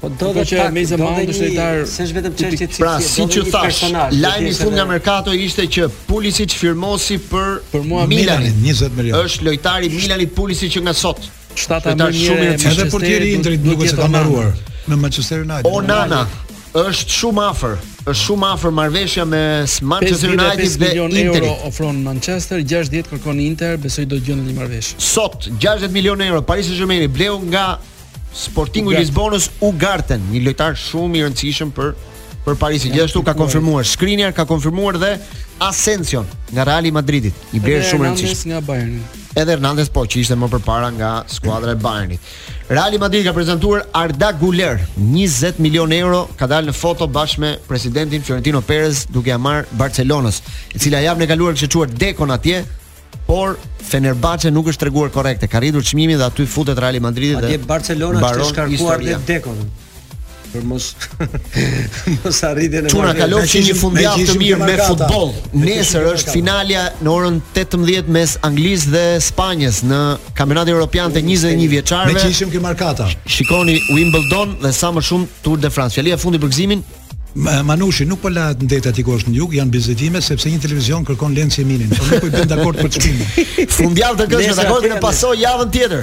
[SPEAKER 2] Po
[SPEAKER 1] do
[SPEAKER 2] të thotë me zë
[SPEAKER 1] mund
[SPEAKER 4] të
[SPEAKER 3] shëtar. S'është vetëm çështje çështje.
[SPEAKER 1] Pra,
[SPEAKER 3] siç
[SPEAKER 1] ju
[SPEAKER 3] thashë,
[SPEAKER 1] lajmi i fundit nga merkato ishte që Pulisic firmosi për
[SPEAKER 2] për mua
[SPEAKER 1] Milanin
[SPEAKER 4] 20 milionë.
[SPEAKER 1] Është lojtar i Milanit Pulisic që nga sot. Shtatë
[SPEAKER 2] më
[SPEAKER 1] shumë
[SPEAKER 4] edhe portieri i Interit duket se ka mbaruar në Manchester United.
[SPEAKER 1] Onana është shumë afër. Është shumë afër marrëveshja me Manchester United dhe Inter.
[SPEAKER 2] Ofron Manchester 60 kërkon Inter, besoj do të gjendë një marrëveshje.
[SPEAKER 1] Sot 60 milionë euro Paris Saint-Germain bleu nga Sportingu i Lisbonës Ugarten, një lojtar shumë i rëndësishëm për për Parisin. Gjithashtu ka konfirmuar Skriniar, ka konfirmuar dhe Asension nga Reali i Madridit, i blerë shumë i rëndësishëm.
[SPEAKER 2] Hernandez nga Bayern.
[SPEAKER 1] Edhe Hernandez po që ishte më përpara nga skuadra e Bayernit. Real Madrid ka prezantuar Arda Guler, 20 milion euro ka dalë në foto bashkë me presidentin Florentino Perez duke ia marrë Barcelonës, e cila javën e kaluar kishte çuar Dekon atje, por Fenerbahçe nuk është treguar korrekte. Ka rritur çmimin dhe aty futet Real Madridi dhe
[SPEAKER 3] Atje Barcelona
[SPEAKER 1] është
[SPEAKER 3] shkarkuar dhe Dekon. Për mos mos arritjen e
[SPEAKER 1] Çuna kalofshi një fundjavë të mirë me futboll. Nesër është finalja në orën 18 mes Anglisë dhe Spanjës në Kampionatin Evropian të 21 vjeçarëve.
[SPEAKER 4] Meqë ishim te merkato.
[SPEAKER 1] Shikoni Wimbledon dhe sa më shumë Tour de France. Fjala e fundit për Gëzimin.
[SPEAKER 4] Manushi nuk po lahet në det aty ku është në jug, janë bisedime sepse një televizion kërkon Lenci Eminin, por nuk po bien dakord për çmimin.
[SPEAKER 1] Fundjavë të këndshme, dakord
[SPEAKER 3] u
[SPEAKER 1] pafshim javën tjetër.